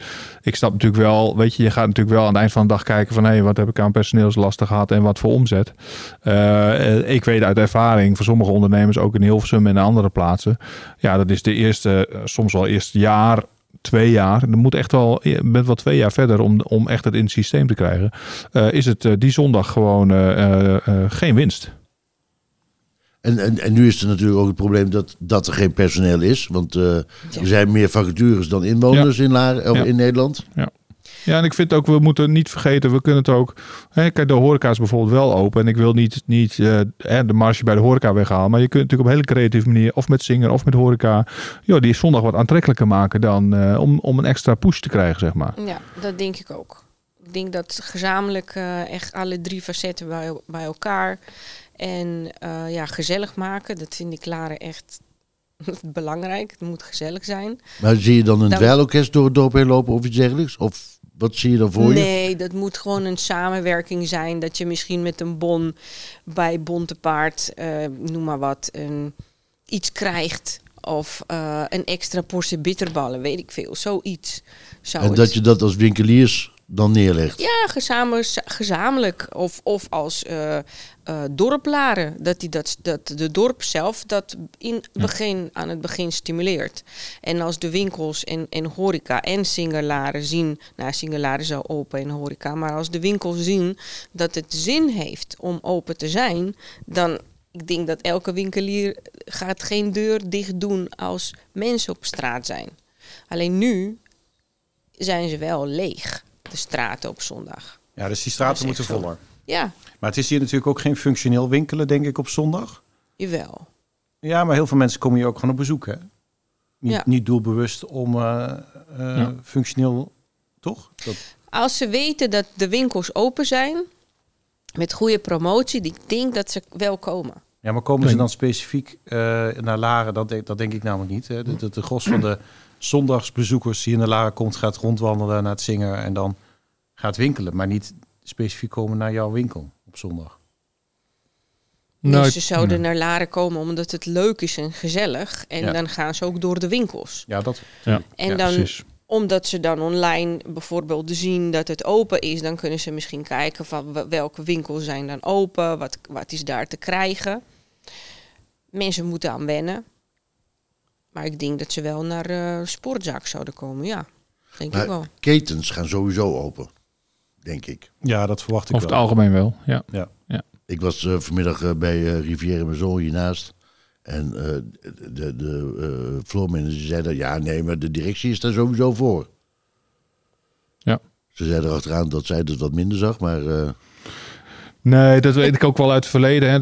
ik snap natuurlijk wel, weet je, je gaat natuurlijk wel aan het eind van de dag kijken van hé, wat heb ik aan personeelslasten gehad en wat voor omzet. Eh, ik weet uit ervaring van sommige ondernemers, ook in Hilversum en andere plaatsen. Ja, dat is de eerste, eh, soms wel eerst jaar, twee jaar. Dan moet echt wel, je bent wel twee jaar verder om, om echt het in het systeem te krijgen. Eh, is het eh, die zondag gewoon eh, geen winst. En, en, en nu is er natuurlijk ook het probleem dat, dat er geen personeel is. Want eh, er zijn meer vacatures dan inwoners in, Laren, of Ja. in Nederland. Ja, en ik vind ook, we moeten niet vergeten, we kunnen het ook... Hè, kijk, de horeca is bijvoorbeeld wel open. En ik wil niet, niet eh, hè, de marge bij de horeca weghalen. Maar je kunt natuurlijk op een hele creatieve manier, of met zingen of met horeca... Joh, die zondag wat aantrekkelijker maken dan eh, om, om een extra push te krijgen, zeg maar. Ja, dat denk ik ook. Ik denk dat gezamenlijk eh, echt alle drie facetten bij, bij elkaar en eh, ja, gezellig maken, dat vind ik Laren echt belangrijk. Het moet gezellig zijn. Maar zie je dan een Dan- dweilorkest door het dorp heen lopen of iets dergelijks? Of wat zie je dan voor je? Nee, dat moet gewoon een samenwerking zijn. Dat je misschien met een bon bij Bontepaard, eh noem maar wat, een iets krijgt. Of eh, een extra portie bitterballen, weet ik veel. Zoiets. Zou En het- dat je dat als winkeliers dan neerlegt. Ja, gezamenlijk, gezamenlijk. Of, of als eh eh, dorplaren. Dat, die dat, dat de dorp zelf dat in begin, aan het begin stimuleert. En als de winkels en, en horeca en singelaren zien... Nou, singelaren zou open en horeca. Maar als de winkels zien dat het zin heeft om open te zijn... dan... Ik denk dat elke winkelier gaat geen deur dicht doen als mensen op straat zijn. Alleen nu zijn ze wel leeg, de straten op zondag. Ja, dus die straten moeten zo. voller. Ja, Maar het is hier natuurlijk ook geen functioneel winkelen, denk ik, op zondag. jawel. Ja, maar heel veel mensen komen hier ook gewoon op bezoek, hè? Niet, Ja. niet doelbewust om eh, eh, Ja. functioneel, toch? Dat, Als ze weten dat de winkels open zijn, met goede promotie, die ik denk dat ze wel komen. ja, maar komen ze dan specifiek eh, naar Laren? Dat, denk- dat denk ik namelijk niet. Hè? Dat, dat de gros van de zondagsbezoekers die in de Laren komt, gaat rondwandelen naar het zingen en dan gaat winkelen. Maar niet specifiek komen naar jouw winkel op zondag. Nou, dus ze zouden nee. naar Laren komen omdat het leuk is en gezellig. En Ja. dan gaan ze ook door de winkels. Ja, dat. Ja, En Ja, dan, precies. omdat ze dan online bijvoorbeeld zien dat het open is, dan kunnen ze misschien kijken van welke winkels zijn dan open, wat, wat is daar te krijgen. Mensen moeten aan wennen. Maar ik denk dat ze wel naar eh sportzaak zouden komen, ja. Denk ik wel. Ketens gaan sowieso open, denk ik. Ja, dat verwacht ik Over het wel. algemeen wel, ja. Ik was eh, vanmiddag eh, bij eh, Rivière Maison hiernaast. En eh, de, de eh floormanager zei dat, ja nee, maar de directie is daar sowieso voor. Ja. Ze zei erachteraan dat zij het wat minder zag, maar eh, Nee, dat weet ik ook wel uit het verleden. Hè.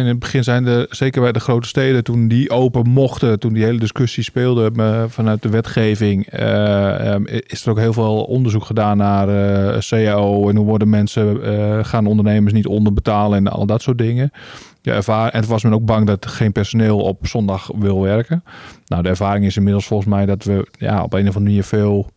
In het begin zijn er, zeker bij de grote steden, toen die open mochten, toen die hele discussie speelde vanuit de wetgeving, eh, ehm, is er ook heel veel onderzoek gedaan naar eh, CAO en hoe worden mensen, eh, gaan ondernemers niet onderbetalen en al dat soort dingen. Ja, en toen was men ook bang dat geen personeel op zondag wil werken. Nou, de ervaring is inmiddels volgens mij dat we ja, op een of andere manier veel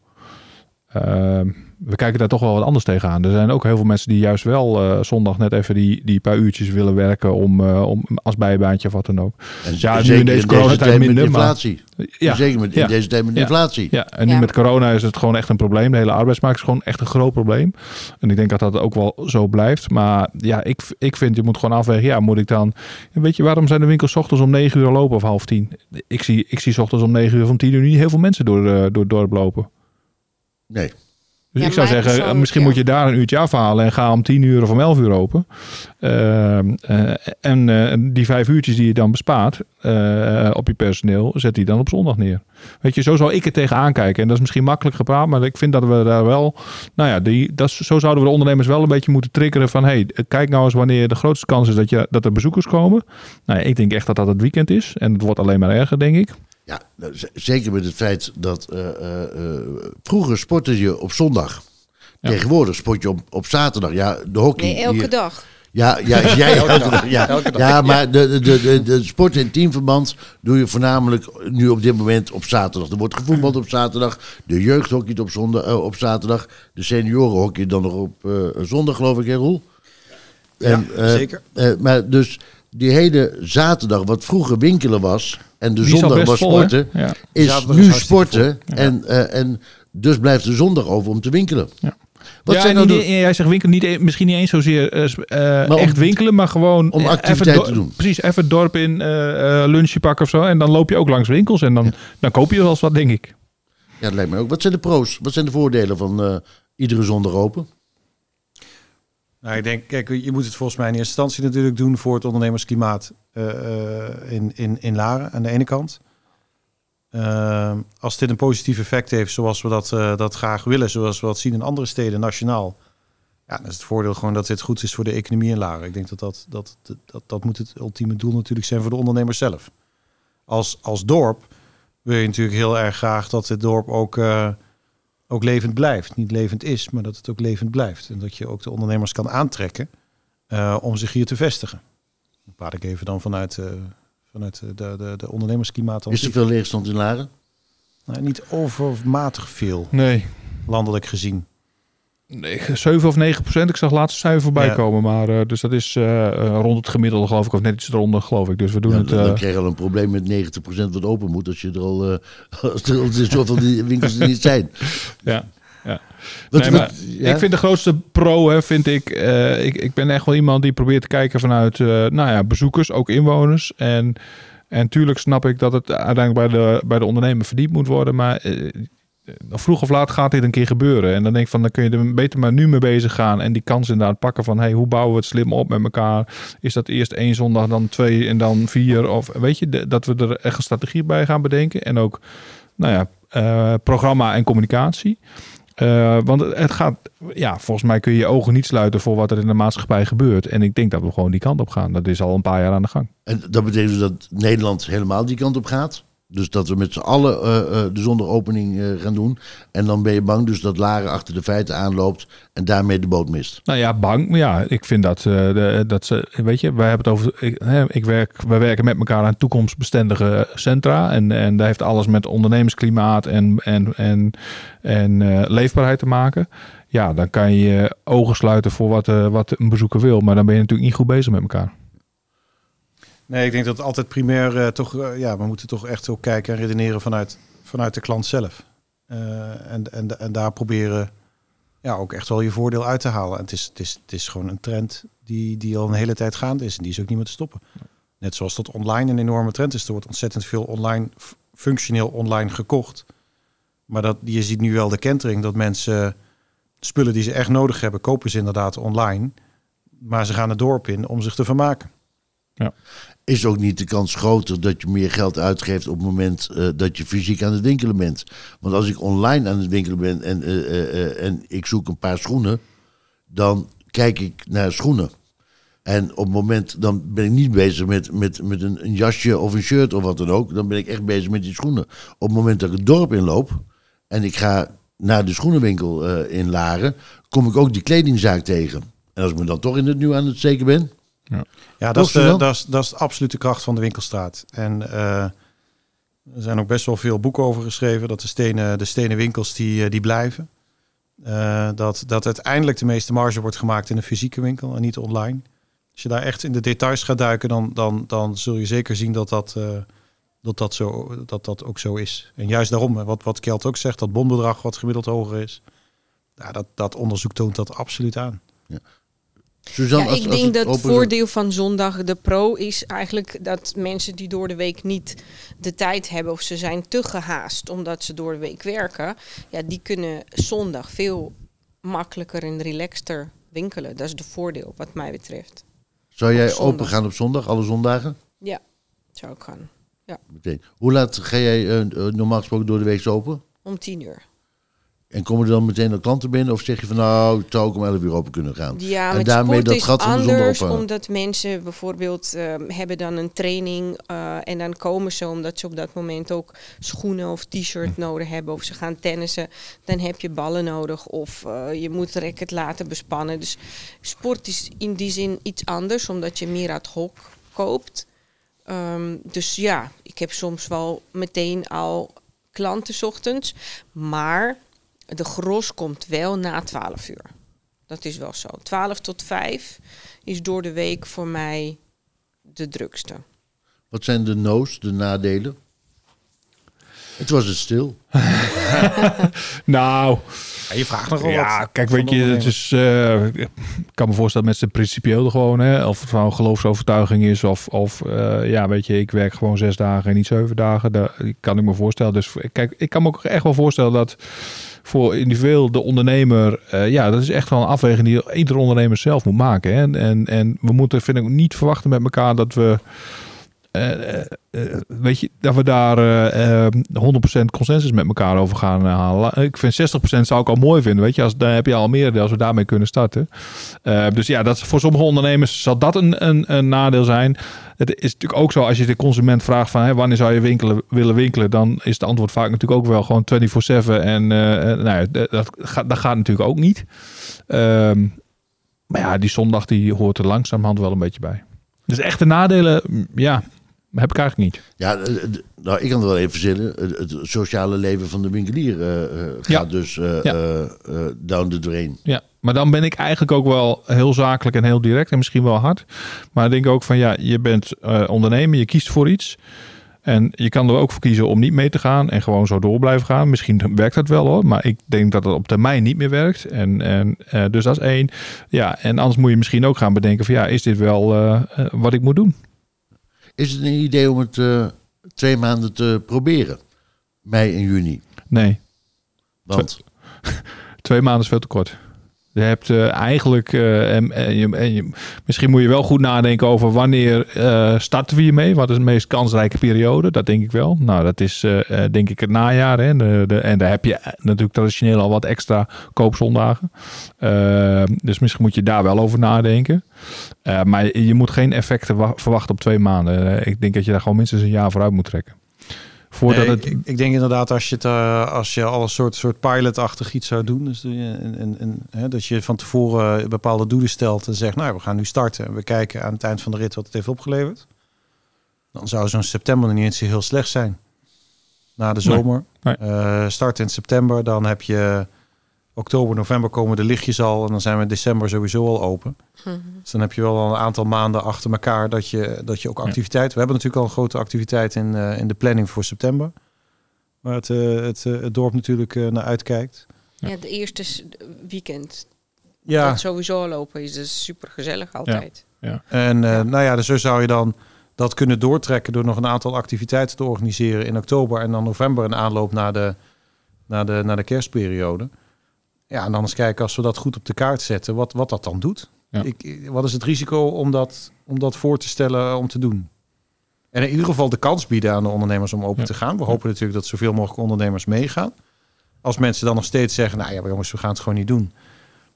Ehm, we kijken daar toch wel wat anders tegenaan. Er zijn ook heel veel mensen die juist wel eh, zondag net even die, die paar uurtjes willen werken om, eh, om als bijbaantje of wat dan ook. en Ja, nu in deze coronatijd tijd met maar- inflatie. Ja, Zeker met, in ja. deze tijd met Ja. inflatie. ja en nu Ja, met corona is het gewoon echt een probleem. De hele arbeidsmarkt is gewoon echt een groot probleem. En ik denk dat dat ook wel zo blijft. Maar ja, ik, ik vind, je moet gewoon afwegen. Ja, moet ik dan... Weet je, waarom zijn de winkels 's ochtends om 9 uur lopen of half tien? Ik zie, ik zie 's ochtends om 9 uur of om 10 uur niet heel veel mensen door, eh, door het dorp lopen. Nee. Dus Ja, ik zou zeggen, persoonlijk, misschien moet je daar een uurtje afhalen en ga om 10 uur of om 11 uur open. Ehm, eh, en eh, die vijf uurtjes die je dan bespaart eh, op je personeel, zet die dan op zondag neer. Weet je, zo zou ik het tegenaan kijken. En dat is misschien makkelijk gepraat, maar ik vind dat we daar wel, nou ja, die, dat, zo zouden we de ondernemers wel een beetje moeten triggeren van, hey, kijk nou eens wanneer de grootste kans is dat, je, dat er bezoekers komen. Nou, ja, ik denk echt dat dat het weekend is en het wordt alleen maar erger, denk ik. Ja, nou, zeker met het feit dat eh, eh, eh, vroeger sportte je op zondag. Ja. Tegenwoordig sport je op, op zaterdag. Ja, de hockey. Nee, elke hier- dag. Ja, ja, jij elke dag. Ja, ja maar de, de, de, de, de sport- en teamverband doe je voornamelijk nu op dit moment op zaterdag. Er wordt gevoetbald op zaterdag. De jeugdhockey op, zondag, op zaterdag. De seniorenhockey dan nog op eh, zondag, geloof ik, hè, Roel? En, ja, zeker. eh, maar dus die hele zaterdag, wat vroeger winkelen was... en de Die zondag was vol, sporten... Ja. is Zaterdag nu is sporten. En, eh, en dus blijft de zondag over om te winkelen. Ja. Wat ja, zijn en nou niet- de- jij zegt winkel, niet, e- misschien niet eens zozeer eh, eh, om- echt winkelen, maar gewoon om eh, activiteit te do- doen. Precies, even het dorp in, eh eh, lunchje pakken of zo. En dan loop je ook langs winkels en dan, dan koop je wel eens wat, denk ik. Ja, dat lijkt me ook. Wat zijn de pro's? Wat zijn de voordelen van eh, iedere zondag open? Nou, ik denk, kijk, je moet het volgens mij in eerste instantie natuurlijk doen voor het ondernemersklimaat eh, eh, in, in, in Laren aan de ene kant. Ehm, als dit een positief effect heeft, zoals we dat, eh, dat graag willen, zoals we dat zien in andere steden nationaal, ja, dan is het voordeel gewoon dat dit goed is voor de economie in Laren. Ik denk dat dat, dat, dat, dat, moet het ultieme doel natuurlijk zijn voor de ondernemers zelf. Als, als dorp wil je natuurlijk heel erg graag dat het dorp ook, eh, ook levend blijft. Niet levend is, maar dat het ook levend blijft. En dat je ook de ondernemers kan aantrekken eh, om zich hier te vestigen. Dan praat ik even dan vanuit, eh, vanuit de, de, de ondernemersklimaat. Is er veel leegstand in Laren? Nou, niet overmatig veel, Nee. landelijk gezien. Nee, 7 of 9 procent. Ik zag laatst cijfer voorbij Ja. komen. Maar, eh, dus dat is eh, eh, rond het gemiddelde, geloof ik. Of net iets eronder, geloof ik. Dus we doen Ja, het... dan, dan krijg je al een probleem met 90% wat open moet. Als je er al, als er al zoveel die winkels er niet zijn. ja, ja. Wat- Nee, wat- maar ja? Ik vind de grootste pro, hè, vind ik, ik... Ik ben echt wel iemand die probeert te kijken vanuit nou ja, bezoekers, ook inwoners. En, en tuurlijk snap ik dat het uiteindelijk bij de, bij de ondernemer verdiend moet worden. Maar vroeg of laat gaat dit een keer gebeuren. En dan denk ik van, dan kun je er beter maar nu mee bezig gaan. En die kans inderdaad pakken van, hey, hoe bouwen we het slim op met elkaar? Is dat eerst één zondag, dan twee en dan vier? Of weet je, dat we er echt een strategie bij gaan bedenken. En ook, nou ja, eh, programma en communicatie. Eh, want het- het gaat, ja, volgens mij kun je je ogen niet sluiten voor wat er in de maatschappij gebeurt. En ik denk dat we gewoon die kant op gaan. Dat is al een paar jaar aan de gang. En dat betekent dus dat Nederland helemaal die kant op gaat. Dus dat we met z'n allen eh, eh, de zondagopening eh, gaan doen. En dan ben je bang dus dat Laren achter de feiten aanloopt en daarmee de boot mist. Nou ja, bang. Maar ja, ik vind dat, dat ze, weet je, wij hebben het over, hè, ik werk, wij werken met elkaar aan toekomstbestendige centra. En, en daar heeft alles met ondernemersklimaat en, en, en, en leefbaarheid te maken. Ja, dan kan je ogen sluiten voor wat, wat een bezoeker wil. Maar dan ben je natuurlijk niet goed bezig met elkaar. Nee, ik denk dat altijd primair eh, toch, eh, ja, we moeten toch echt ook kijken en redeneren vanuit, vanuit de klant zelf. Eh, en, en, en daar proberen ja, ook echt wel je voordeel uit te halen. En het is, het is, het is gewoon een trend die, die al een hele tijd gaande is en die is ook niet meer te stoppen. Net zoals dat online een enorme trend is. Er wordt ontzettend veel online, functioneel online gekocht. Maar dat, je ziet nu wel de kentering dat mensen spullen die ze echt nodig hebben, kopen ze inderdaad online. Maar ze gaan het dorp in om zich te vermaken. Is ook niet de kans groter dat je meer geld uitgeeft op het moment eh, dat je fysiek aan het winkelen bent. Want als ik online aan het winkelen ben en, eh, eh, en ik zoek een paar schoenen, dan kijk ik naar schoenen. En op het moment, dan ben ik niet bezig met, met, met een, een jasje of een shirt of wat dan ook. Dan ben ik echt bezig met die schoenen. Op het moment dat ik het dorp inloop en ik ga naar de schoenenwinkel in Laren, kom ik ook die kledingzaak tegen. En als ik me dan toch in het nieuw aan het steken ben, Ja, Toch, dat is, de, dat, is, dat is de absolute kracht van de winkelstraat. En eh, er zijn ook best wel veel boeken over geschreven dat de stenen, de stenen winkels die, eh, die blijven. Eh, dat, dat uiteindelijk de meeste marge wordt gemaakt in een fysieke winkel en niet online. Als je daar echt in de details gaat duiken, dan, dan, dan zul je zeker zien dat dat, eh, dat, dat, zo, dat dat ook zo is. En juist daarom, wat, wat Kjeld ook zegt, dat bonbedrag wat gemiddeld hoger is. Ja, dat, dat onderzoek toont dat absoluut aan. Suzanne, Ja, als- ik als denk het dat het voordeel van zondag, de pro, is eigenlijk dat mensen die door de week niet de tijd hebben of ze zijn te gehaast omdat ze door de week werken, ja, die kunnen zondag veel makkelijker en relaxter winkelen. Dat is de voordeel wat mij betreft. Zou jij op open gaan op zondag, alle zondagen? Ja, zou ik gaan. Meteen. Hoe laat ga jij eh, eh, normaal gesproken door de week open? Om tien uur. En komen er dan meteen al klanten binnen? Of zeg je van nou, het zou ook om 11 uur open kunnen gaan? Ja, En daarmee sport dat de zondag anders, opvangen. omdat mensen bijvoorbeeld ehm, hebben dan een training eh, en dan komen ze omdat ze op dat moment ook schoenen of t-shirt nodig hebben of ze gaan tennissen, dan heb je ballen nodig of eh, je moet racket laten bespannen. Dus sport is in die zin iets anders, omdat je meer ad hoc koopt. Ehm, dus ja, ik heb soms wel meteen al klanten ochtends, maar de gros komt wel na 12 uur. Dat is wel zo. 12 tot 5 is door de week voor mij de drukste. Wat zijn de no's, de nadelen? Het was het stil. Nou, Ja, je vraagt nogal ja, wat kijk, van weet je, het is, eh, ik kan me voorstellen met zijn principieel gewoon, hè, of het nou een geloofsovertuiging is, of, of eh, ja, weet je, ik werk gewoon zes dagen en niet zeven dagen. Daar kan ik me voorstellen. Dus kijk, ik kan me ook echt wel voorstellen dat voor individueel de ondernemer, eh, ja, dat is echt wel een afweging die ieder ondernemer zelf moet maken. Hè. En, en, en we moeten, vind ik, niet verwachten met elkaar dat we. Eh, eh, eh, weet je, dat we daar eh, eh, 100% consensus met elkaar over gaan halen. Ik vind 60% zou ik al mooi vinden. Weet je, als, dan heb je al meer als we daarmee kunnen starten. Dus ja, dat, voor sommige ondernemers zal dat een, een, een nadeel zijn. Het is natuurlijk ook zo, als je de consument vraagt van wanneer zou je winkelen, willen winkelen, dan is het antwoord vaak natuurlijk ook wel gewoon 24/7. En nou ja, dat, dat gaat, dat gaat natuurlijk ook niet. Ehm, maar ja, die zondag die hoort er langzamerhand wel een beetje bij. Dus echte nadelen, mm, ja. Heb ik eigenlijk niet. Ja, eh, d- nou, ik kan het wel even verzinnen. Het, sociale leven van de winkelier eh, eh, gaat Ja. dus eh, Ja. eh, eh, down the drain. Ja, maar dan ben ik eigenlijk ook wel heel zakelijk en heel direct en misschien wel hard. Maar ik denk ook van ja, je bent eh, ondernemer, je kiest voor iets. En je kan er ook voor kiezen om niet mee te gaan en gewoon zo door blijven gaan. Misschien werkt dat wel hoor, maar ik denk dat het op termijn niet meer werkt. En, en eh, dus dat is één. Ja, en anders moet je misschien ook gaan bedenken van ja, is dit wel eh, eh, wat ik moet doen? Is het een idee om het eh, twee maanden te proberen? Mei en juni. Nee, Want twee maanden is veel te kort. Je hebt eh, eigenlijk, eh, en, misschien moet je wel goed nadenken over wanneer eh, starten we hiermee? Wat is de meest kansrijke periode? Dat denk ik wel. Nou, dat is denk ik het najaar. Hè? En daar heb je natuurlijk traditioneel al wat extra koopzondagen. Eh, dus misschien moet je daar wel over nadenken. Maar je, je moet geen effecten wa- verwachten op twee maanden. Ik denk dat je daar gewoon minstens een jaar vooruit moet trekken. Voordat Nee, het, ik, ik denk inderdaad als je het eh, als je al een soort, soort pilotachtig iets zou doen, dus, en, en, en, hè, dat je van tevoren bepaalde doelen stelt en zegt, nou, we gaan nu starten en we kijken aan het eind van de rit wat het heeft opgeleverd. Dan zou zo'n september nog niet eens heel slecht zijn. Na de zomer. nee. Eh, start in september, dan heb je oktober, november komen de lichtjes al en dan zijn we in december sowieso al open. Dus dan heb je wel al een aantal maanden achter elkaar dat je, dat je ook activiteit. We hebben natuurlijk al een grote activiteit in, eh, in de planning voor september. Waar het, eh, het, eh, het dorp natuurlijk eh, naar uitkijkt. Ja, de eerste weekend. Ja, Dat sowieso al lopen is dus super gezellig altijd. en eh, nou ja, dus zo zou je dan dat kunnen doortrekken door nog een aantal activiteiten te organiseren in oktober en dan november een aanloop naar de, naar de, naar de kerstperiode. Ja, en dan eens kijken als we dat goed op de kaart zetten, wat, wat dat dan doet. Ja. Ik, wat is het risico om dat, om dat voor te stellen om te doen? En in ieder geval de kans bieden aan de ondernemers om open Ja. te gaan. We hopen natuurlijk dat zoveel mogelijk ondernemers meegaan. Als mensen dan nog steeds zeggen, nou ja, maar jongens, we gaan het gewoon niet doen.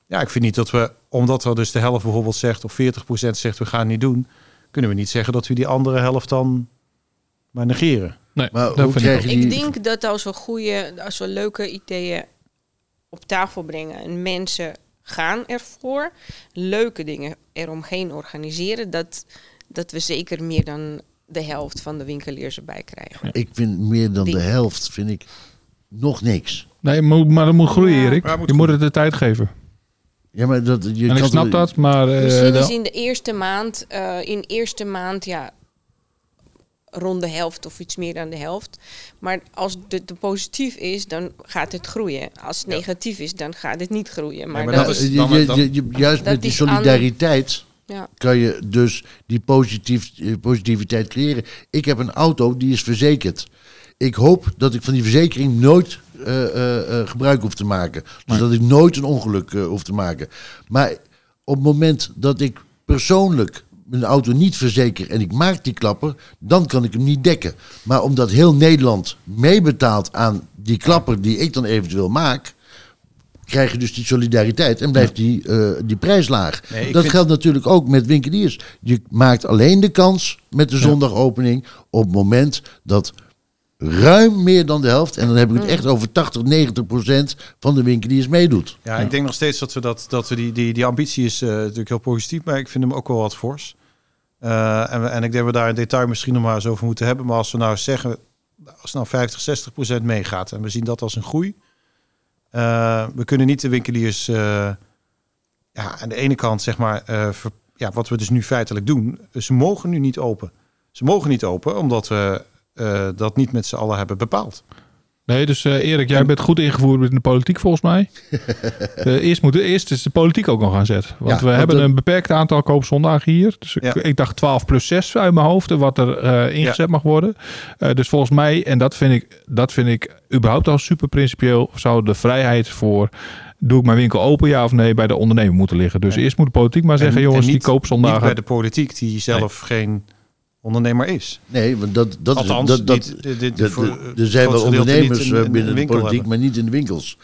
Ja, ik vind niet dat we, omdat er dus de helft bijvoorbeeld zegt, of 40% zegt, we gaan het niet doen, kunnen we niet zeggen dat we die andere helft dan maar negeren. nee, Maar hoe ik die... Ik denk dat als we goede, als we leuke ideeën op tafel brengen en mensen gaan ervoor, leuke dingen eromheen organiseren, dat, dat we zeker meer dan de helft van de winkeliers erbij krijgen. Ik vind meer dan de helft, vind ik nog niks. Nee, maar, maar dat moet groeien, Ja. Erik. Ja, moet je moet het de tijd geven. Ja, maar dat, je en ik kan snap dat, maar... eh, Misschien dan- is in de eerste maand, eh, in eerste maand, ja, rond de helft of iets meer dan de helft. Maar als het de positief is, dan gaat het groeien. Als het negatief is, dan gaat het niet groeien. Maar, maar dat dat is, is- je, dan- je- dan- je- je- juist met die solidariteit ja. kan je dus die positief, eh, positiviteit creëren. Ik heb een auto die is verzekerd. Ik hoop dat ik van die verzekering nooit eh, eh, gebruik hoef te maken. Dus Nee. dat ik nooit een ongeluk hoef te maken. Maar op het moment dat ik persoonlijk mijn auto niet verzeker en ik maak die klapper, dan kan ik hem niet dekken. Maar omdat heel Nederland meebetaalt aan die klapper die ik dan eventueel maak, krijg je dus die solidariteit en blijft die, eh, die prijs laag. Nee, dat vind- geldt natuurlijk ook met winkeliers. Je maakt alleen de kans met de zondagopening op het moment dat ruim meer dan de helft, en dan heb ik het echt over 80, 90 procent van de winkeliers meedoet. Ja, ik denk nog steeds dat we dat, dat we die, die, die ambitie is eh, natuurlijk heel positief, maar ik vind hem ook wel wat fors. Eh, en, en ik denk dat we daar in detail misschien nog maar eens over moeten hebben. Maar als we nou zeggen, als nou 50, 60 procent meegaat en we zien dat als een groei. eh, we kunnen niet de winkeliers eh, ja, aan de ene kant, zeg maar, ja, wat we dus nu feitelijk doen. Ze mogen nu niet open. Ze mogen niet open omdat we dat niet met z'n allen hebben bepaald. Nee, dus eh, Erik, jij bent goed ingevoerd in de politiek volgens mij. Eh, eerst, moet, eerst is de politiek ook nog aan zet. Want Ja, we hebben een beperkt aantal koopzondagen hier. Dus ik, Ja. ik dacht 12 plus 6 uit mijn hoofd, wat er eh, ingezet mag worden. Dus volgens mij, en dat vind, ik, dat vind ik überhaupt al super principieel, zou de vrijheid voor... Doe ik mijn winkel open, ja of nee, bij de ondernemer moeten liggen. Dus Ja. eerst moet de politiek maar zeggen, En- jongens, en niet- die koopzondagen... Niet bij de politiek, die zelf geen ondernemer is. Nee, want dat, dat Althans, is dat, dat, niet- dit- voor- er zijn wel ondernemers in- eh, in binnen de politiek, hebben. maar niet in de winkels.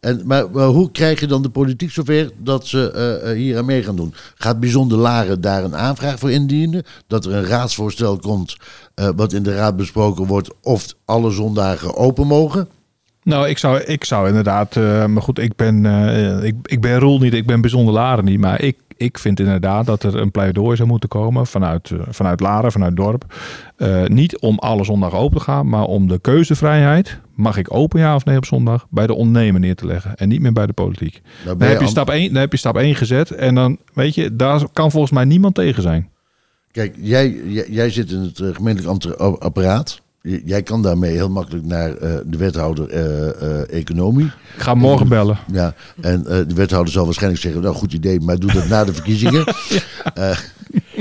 En, maar, maar hoe krijg je dan de politiek zover dat ze eh, eh, hier aan mee gaan doen? Gaat Bijzonder Laren daar een aanvraag voor indienen? Dat er een raadsvoorstel komt, eh, wat in de raad besproken wordt, of alle zondagen open mogen? Nou, ik zou, ik zou inderdaad, eh, maar goed, ik ben, eh, ik, ik ben Roel niet, ik ben bijzonder Laren niet, maar ik, ik vind inderdaad dat er een pleidooi zou moeten komen vanuit, eh, vanuit Laren, vanuit het dorp. Eh, niet om alle zondagen open te gaan, maar om de keuzevrijheid, mag ik open ja of nee op zondag, bij de ondernemer neer te leggen. En niet meer bij de politiek. Dan heb, je stap 1, dan heb je stap 1 gezet en dan, weet je, daar kan volgens mij niemand tegen zijn. Kijk, jij, jij, jij zit in het eh, gemeentelijk apparaat. Jij kan daarmee heel makkelijk naar eh, de wethouder eh, eh, economie. Ik ga morgen bellen. Ja, en eh, de wethouder zal waarschijnlijk zeggen, nou goed idee, maar doe dat na de verkiezingen. Eh,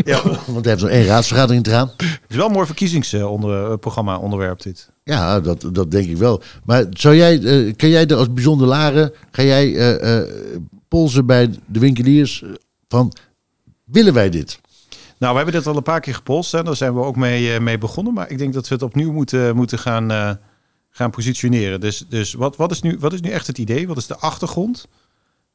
Ja. want hij heeft nog één raadsvergadering te gaan. Het is wel een mooi verkiezingsprogramma onderwerp dit. Ja, dat, dat denk ik wel. Maar zou jij, kan jij er als bijzonder laren, ga jij eh, eh, polsen bij de winkeliers van, willen wij dit? Nou, we hebben dit al een paar keer gepolst. Hè. Daar zijn we ook mee, eh, mee begonnen. Maar ik denk dat we het opnieuw moeten, moeten gaan, eh, gaan positioneren. Dus, dus wat, wat, is nu, wat is nu echt het idee? Wat is de achtergrond?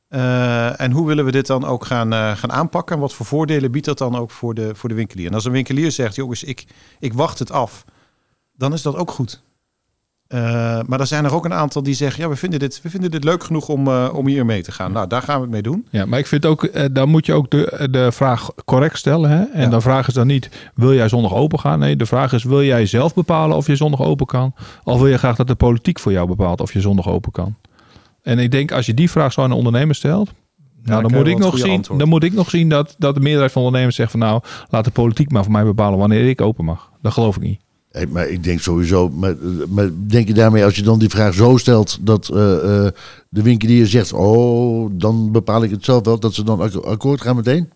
Eh, en hoe willen we dit dan ook gaan, eh, gaan aanpakken? En wat voor voordelen biedt dat dan ook voor de, voor de winkelier? En als een winkelier zegt, jongens, ik, ik wacht het af. Dan is dat ook goed. Eh, maar er zijn er ook een aantal die zeggen, ja, we vinden dit, we vinden dit leuk genoeg om, eh, om hier mee te gaan. Nou, daar gaan we het mee doen. Ja, maar ik vind ook, eh, dan moet je ook de, de vraag correct stellen. Hè? En Ja. dan vragen ze dan niet, wil jij zondag open gaan? Nee, de vraag is, wil jij zelf bepalen of je zondag open kan? Of wil je graag dat de politiek voor jou bepaalt of je zondag open kan? En ik denk, als je die vraag zo aan een ondernemer stelt... Nou, dan, moet ik nog zien, antwoord. dan moet ik nog zien dat, dat de meerderheid van ondernemers zegt van... nou, laat de politiek maar voor mij bepalen wanneer ik open mag. Dat geloof ik niet. Hey, maar ik denk sowieso, maar, maar denk je daarmee als je dan die vraag zo stelt dat eh, eh, de winkelier zegt, oh, dan bepaal ik het zelf wel, dat ze dan ak- akkoord gaan meteen?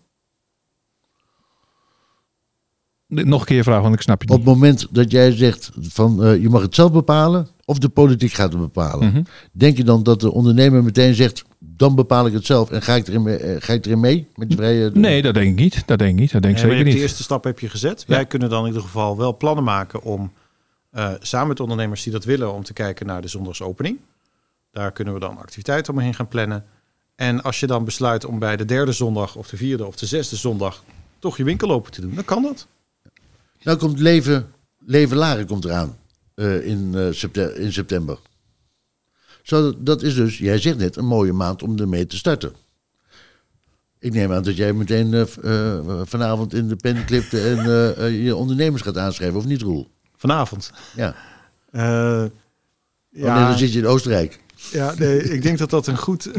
Nog een keer vragen, want ik snap je Op niet. het moment dat jij zegt van eh, je mag het zelf bepalen of de politiek gaat het bepalen. Mhm. Denk je dan dat de ondernemer meteen zegt, dan bepaal ik het zelf en ga ik erin, mee- eh, ga ik erin mee met vrije... Nee, dat denk ik niet. Dat denk ik niet. Dat denk ik Nee, je zeker niet. De eerste stap heb je gezet. Wij kunnen dan in ieder geval wel plannen maken om eh, samen met ondernemers die dat willen om te kijken naar de zondagsopening. Daar kunnen we dan activiteiten omheen gaan plannen. En als je dan besluit om bij de derde zondag of de vierde of de zesde zondag toch je winkel open te doen, dan kan dat. Nou komt Leven, Leven Laren komt eraan eh, in, eh, in september. Zo, dat- is dus, jij zegt net, een mooie maand om ermee te starten. Ik neem aan dat jij meteen eh, eh, vanavond in de pen klipt en eh, je ondernemers gaat aanschrijven, of niet Roel? Vanavond. Ja. Ja. dan zit je in Oostenrijk. Ja, nee, ik denk dat dat een goed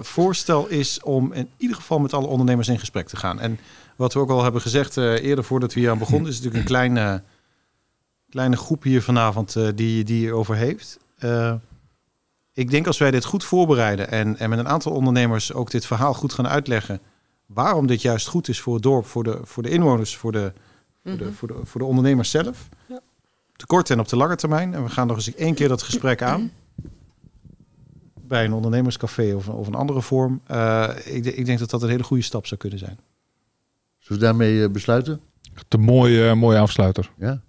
voorstel is om in ieder geval met alle ondernemers in gesprek te gaan. En wat we ook al hebben gezegd eerder voordat we hier aan begonnen, is natuurlijk een kleine, kleine groep hier vanavond die, die hierover heeft. Ik denk als wij dit goed voorbereiden en, en met een aantal ondernemers ook dit verhaal goed gaan uitleggen, waarom dit juist goed is voor het dorp, voor de, voor de inwoners, voor de, voor de, voor de, voor de ondernemers zelf. Op de korte en op de lange termijn. En we gaan nog eens één keer dat gesprek aan bij een ondernemerscafé of, of een andere vorm. Eh, ik, ik denk dat dat een hele goede stap zou kunnen zijn. Zullen we daarmee eh, besluiten? Een mooie, mooie afsluiter. Ja?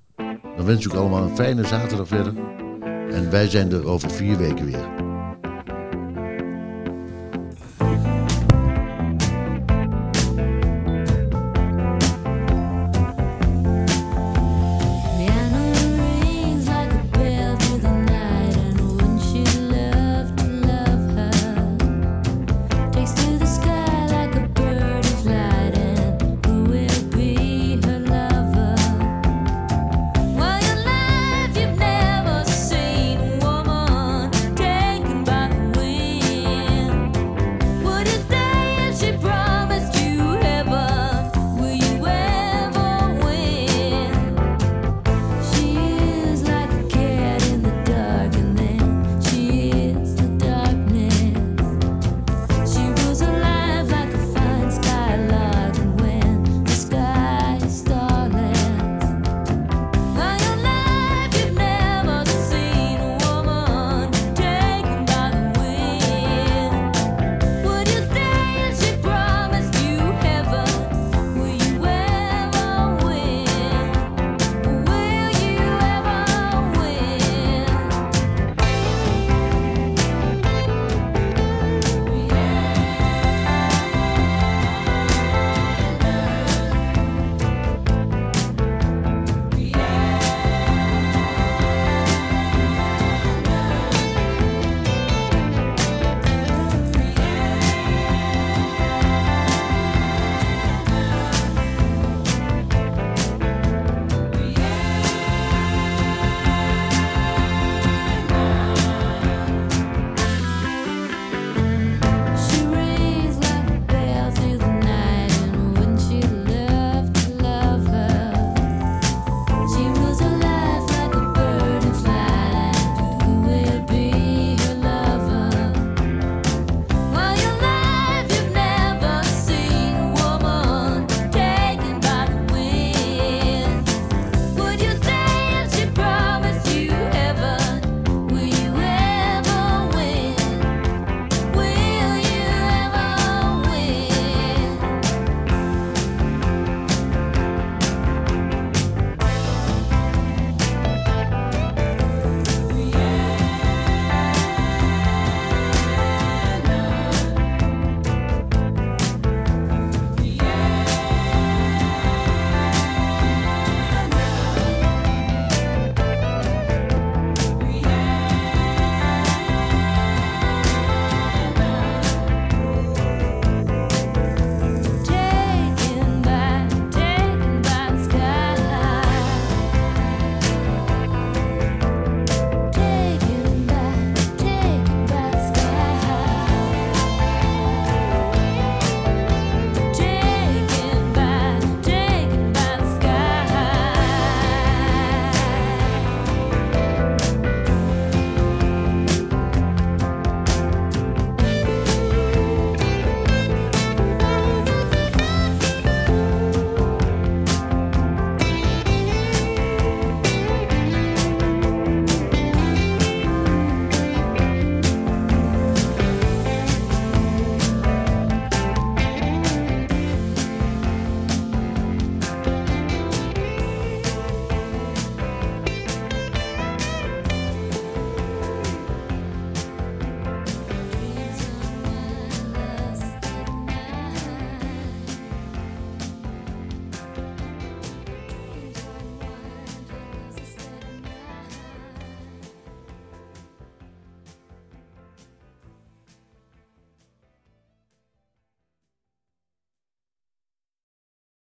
Dan wens ik u allemaal een fijne zaterdag verder. En wij zijn er over vier weken weer.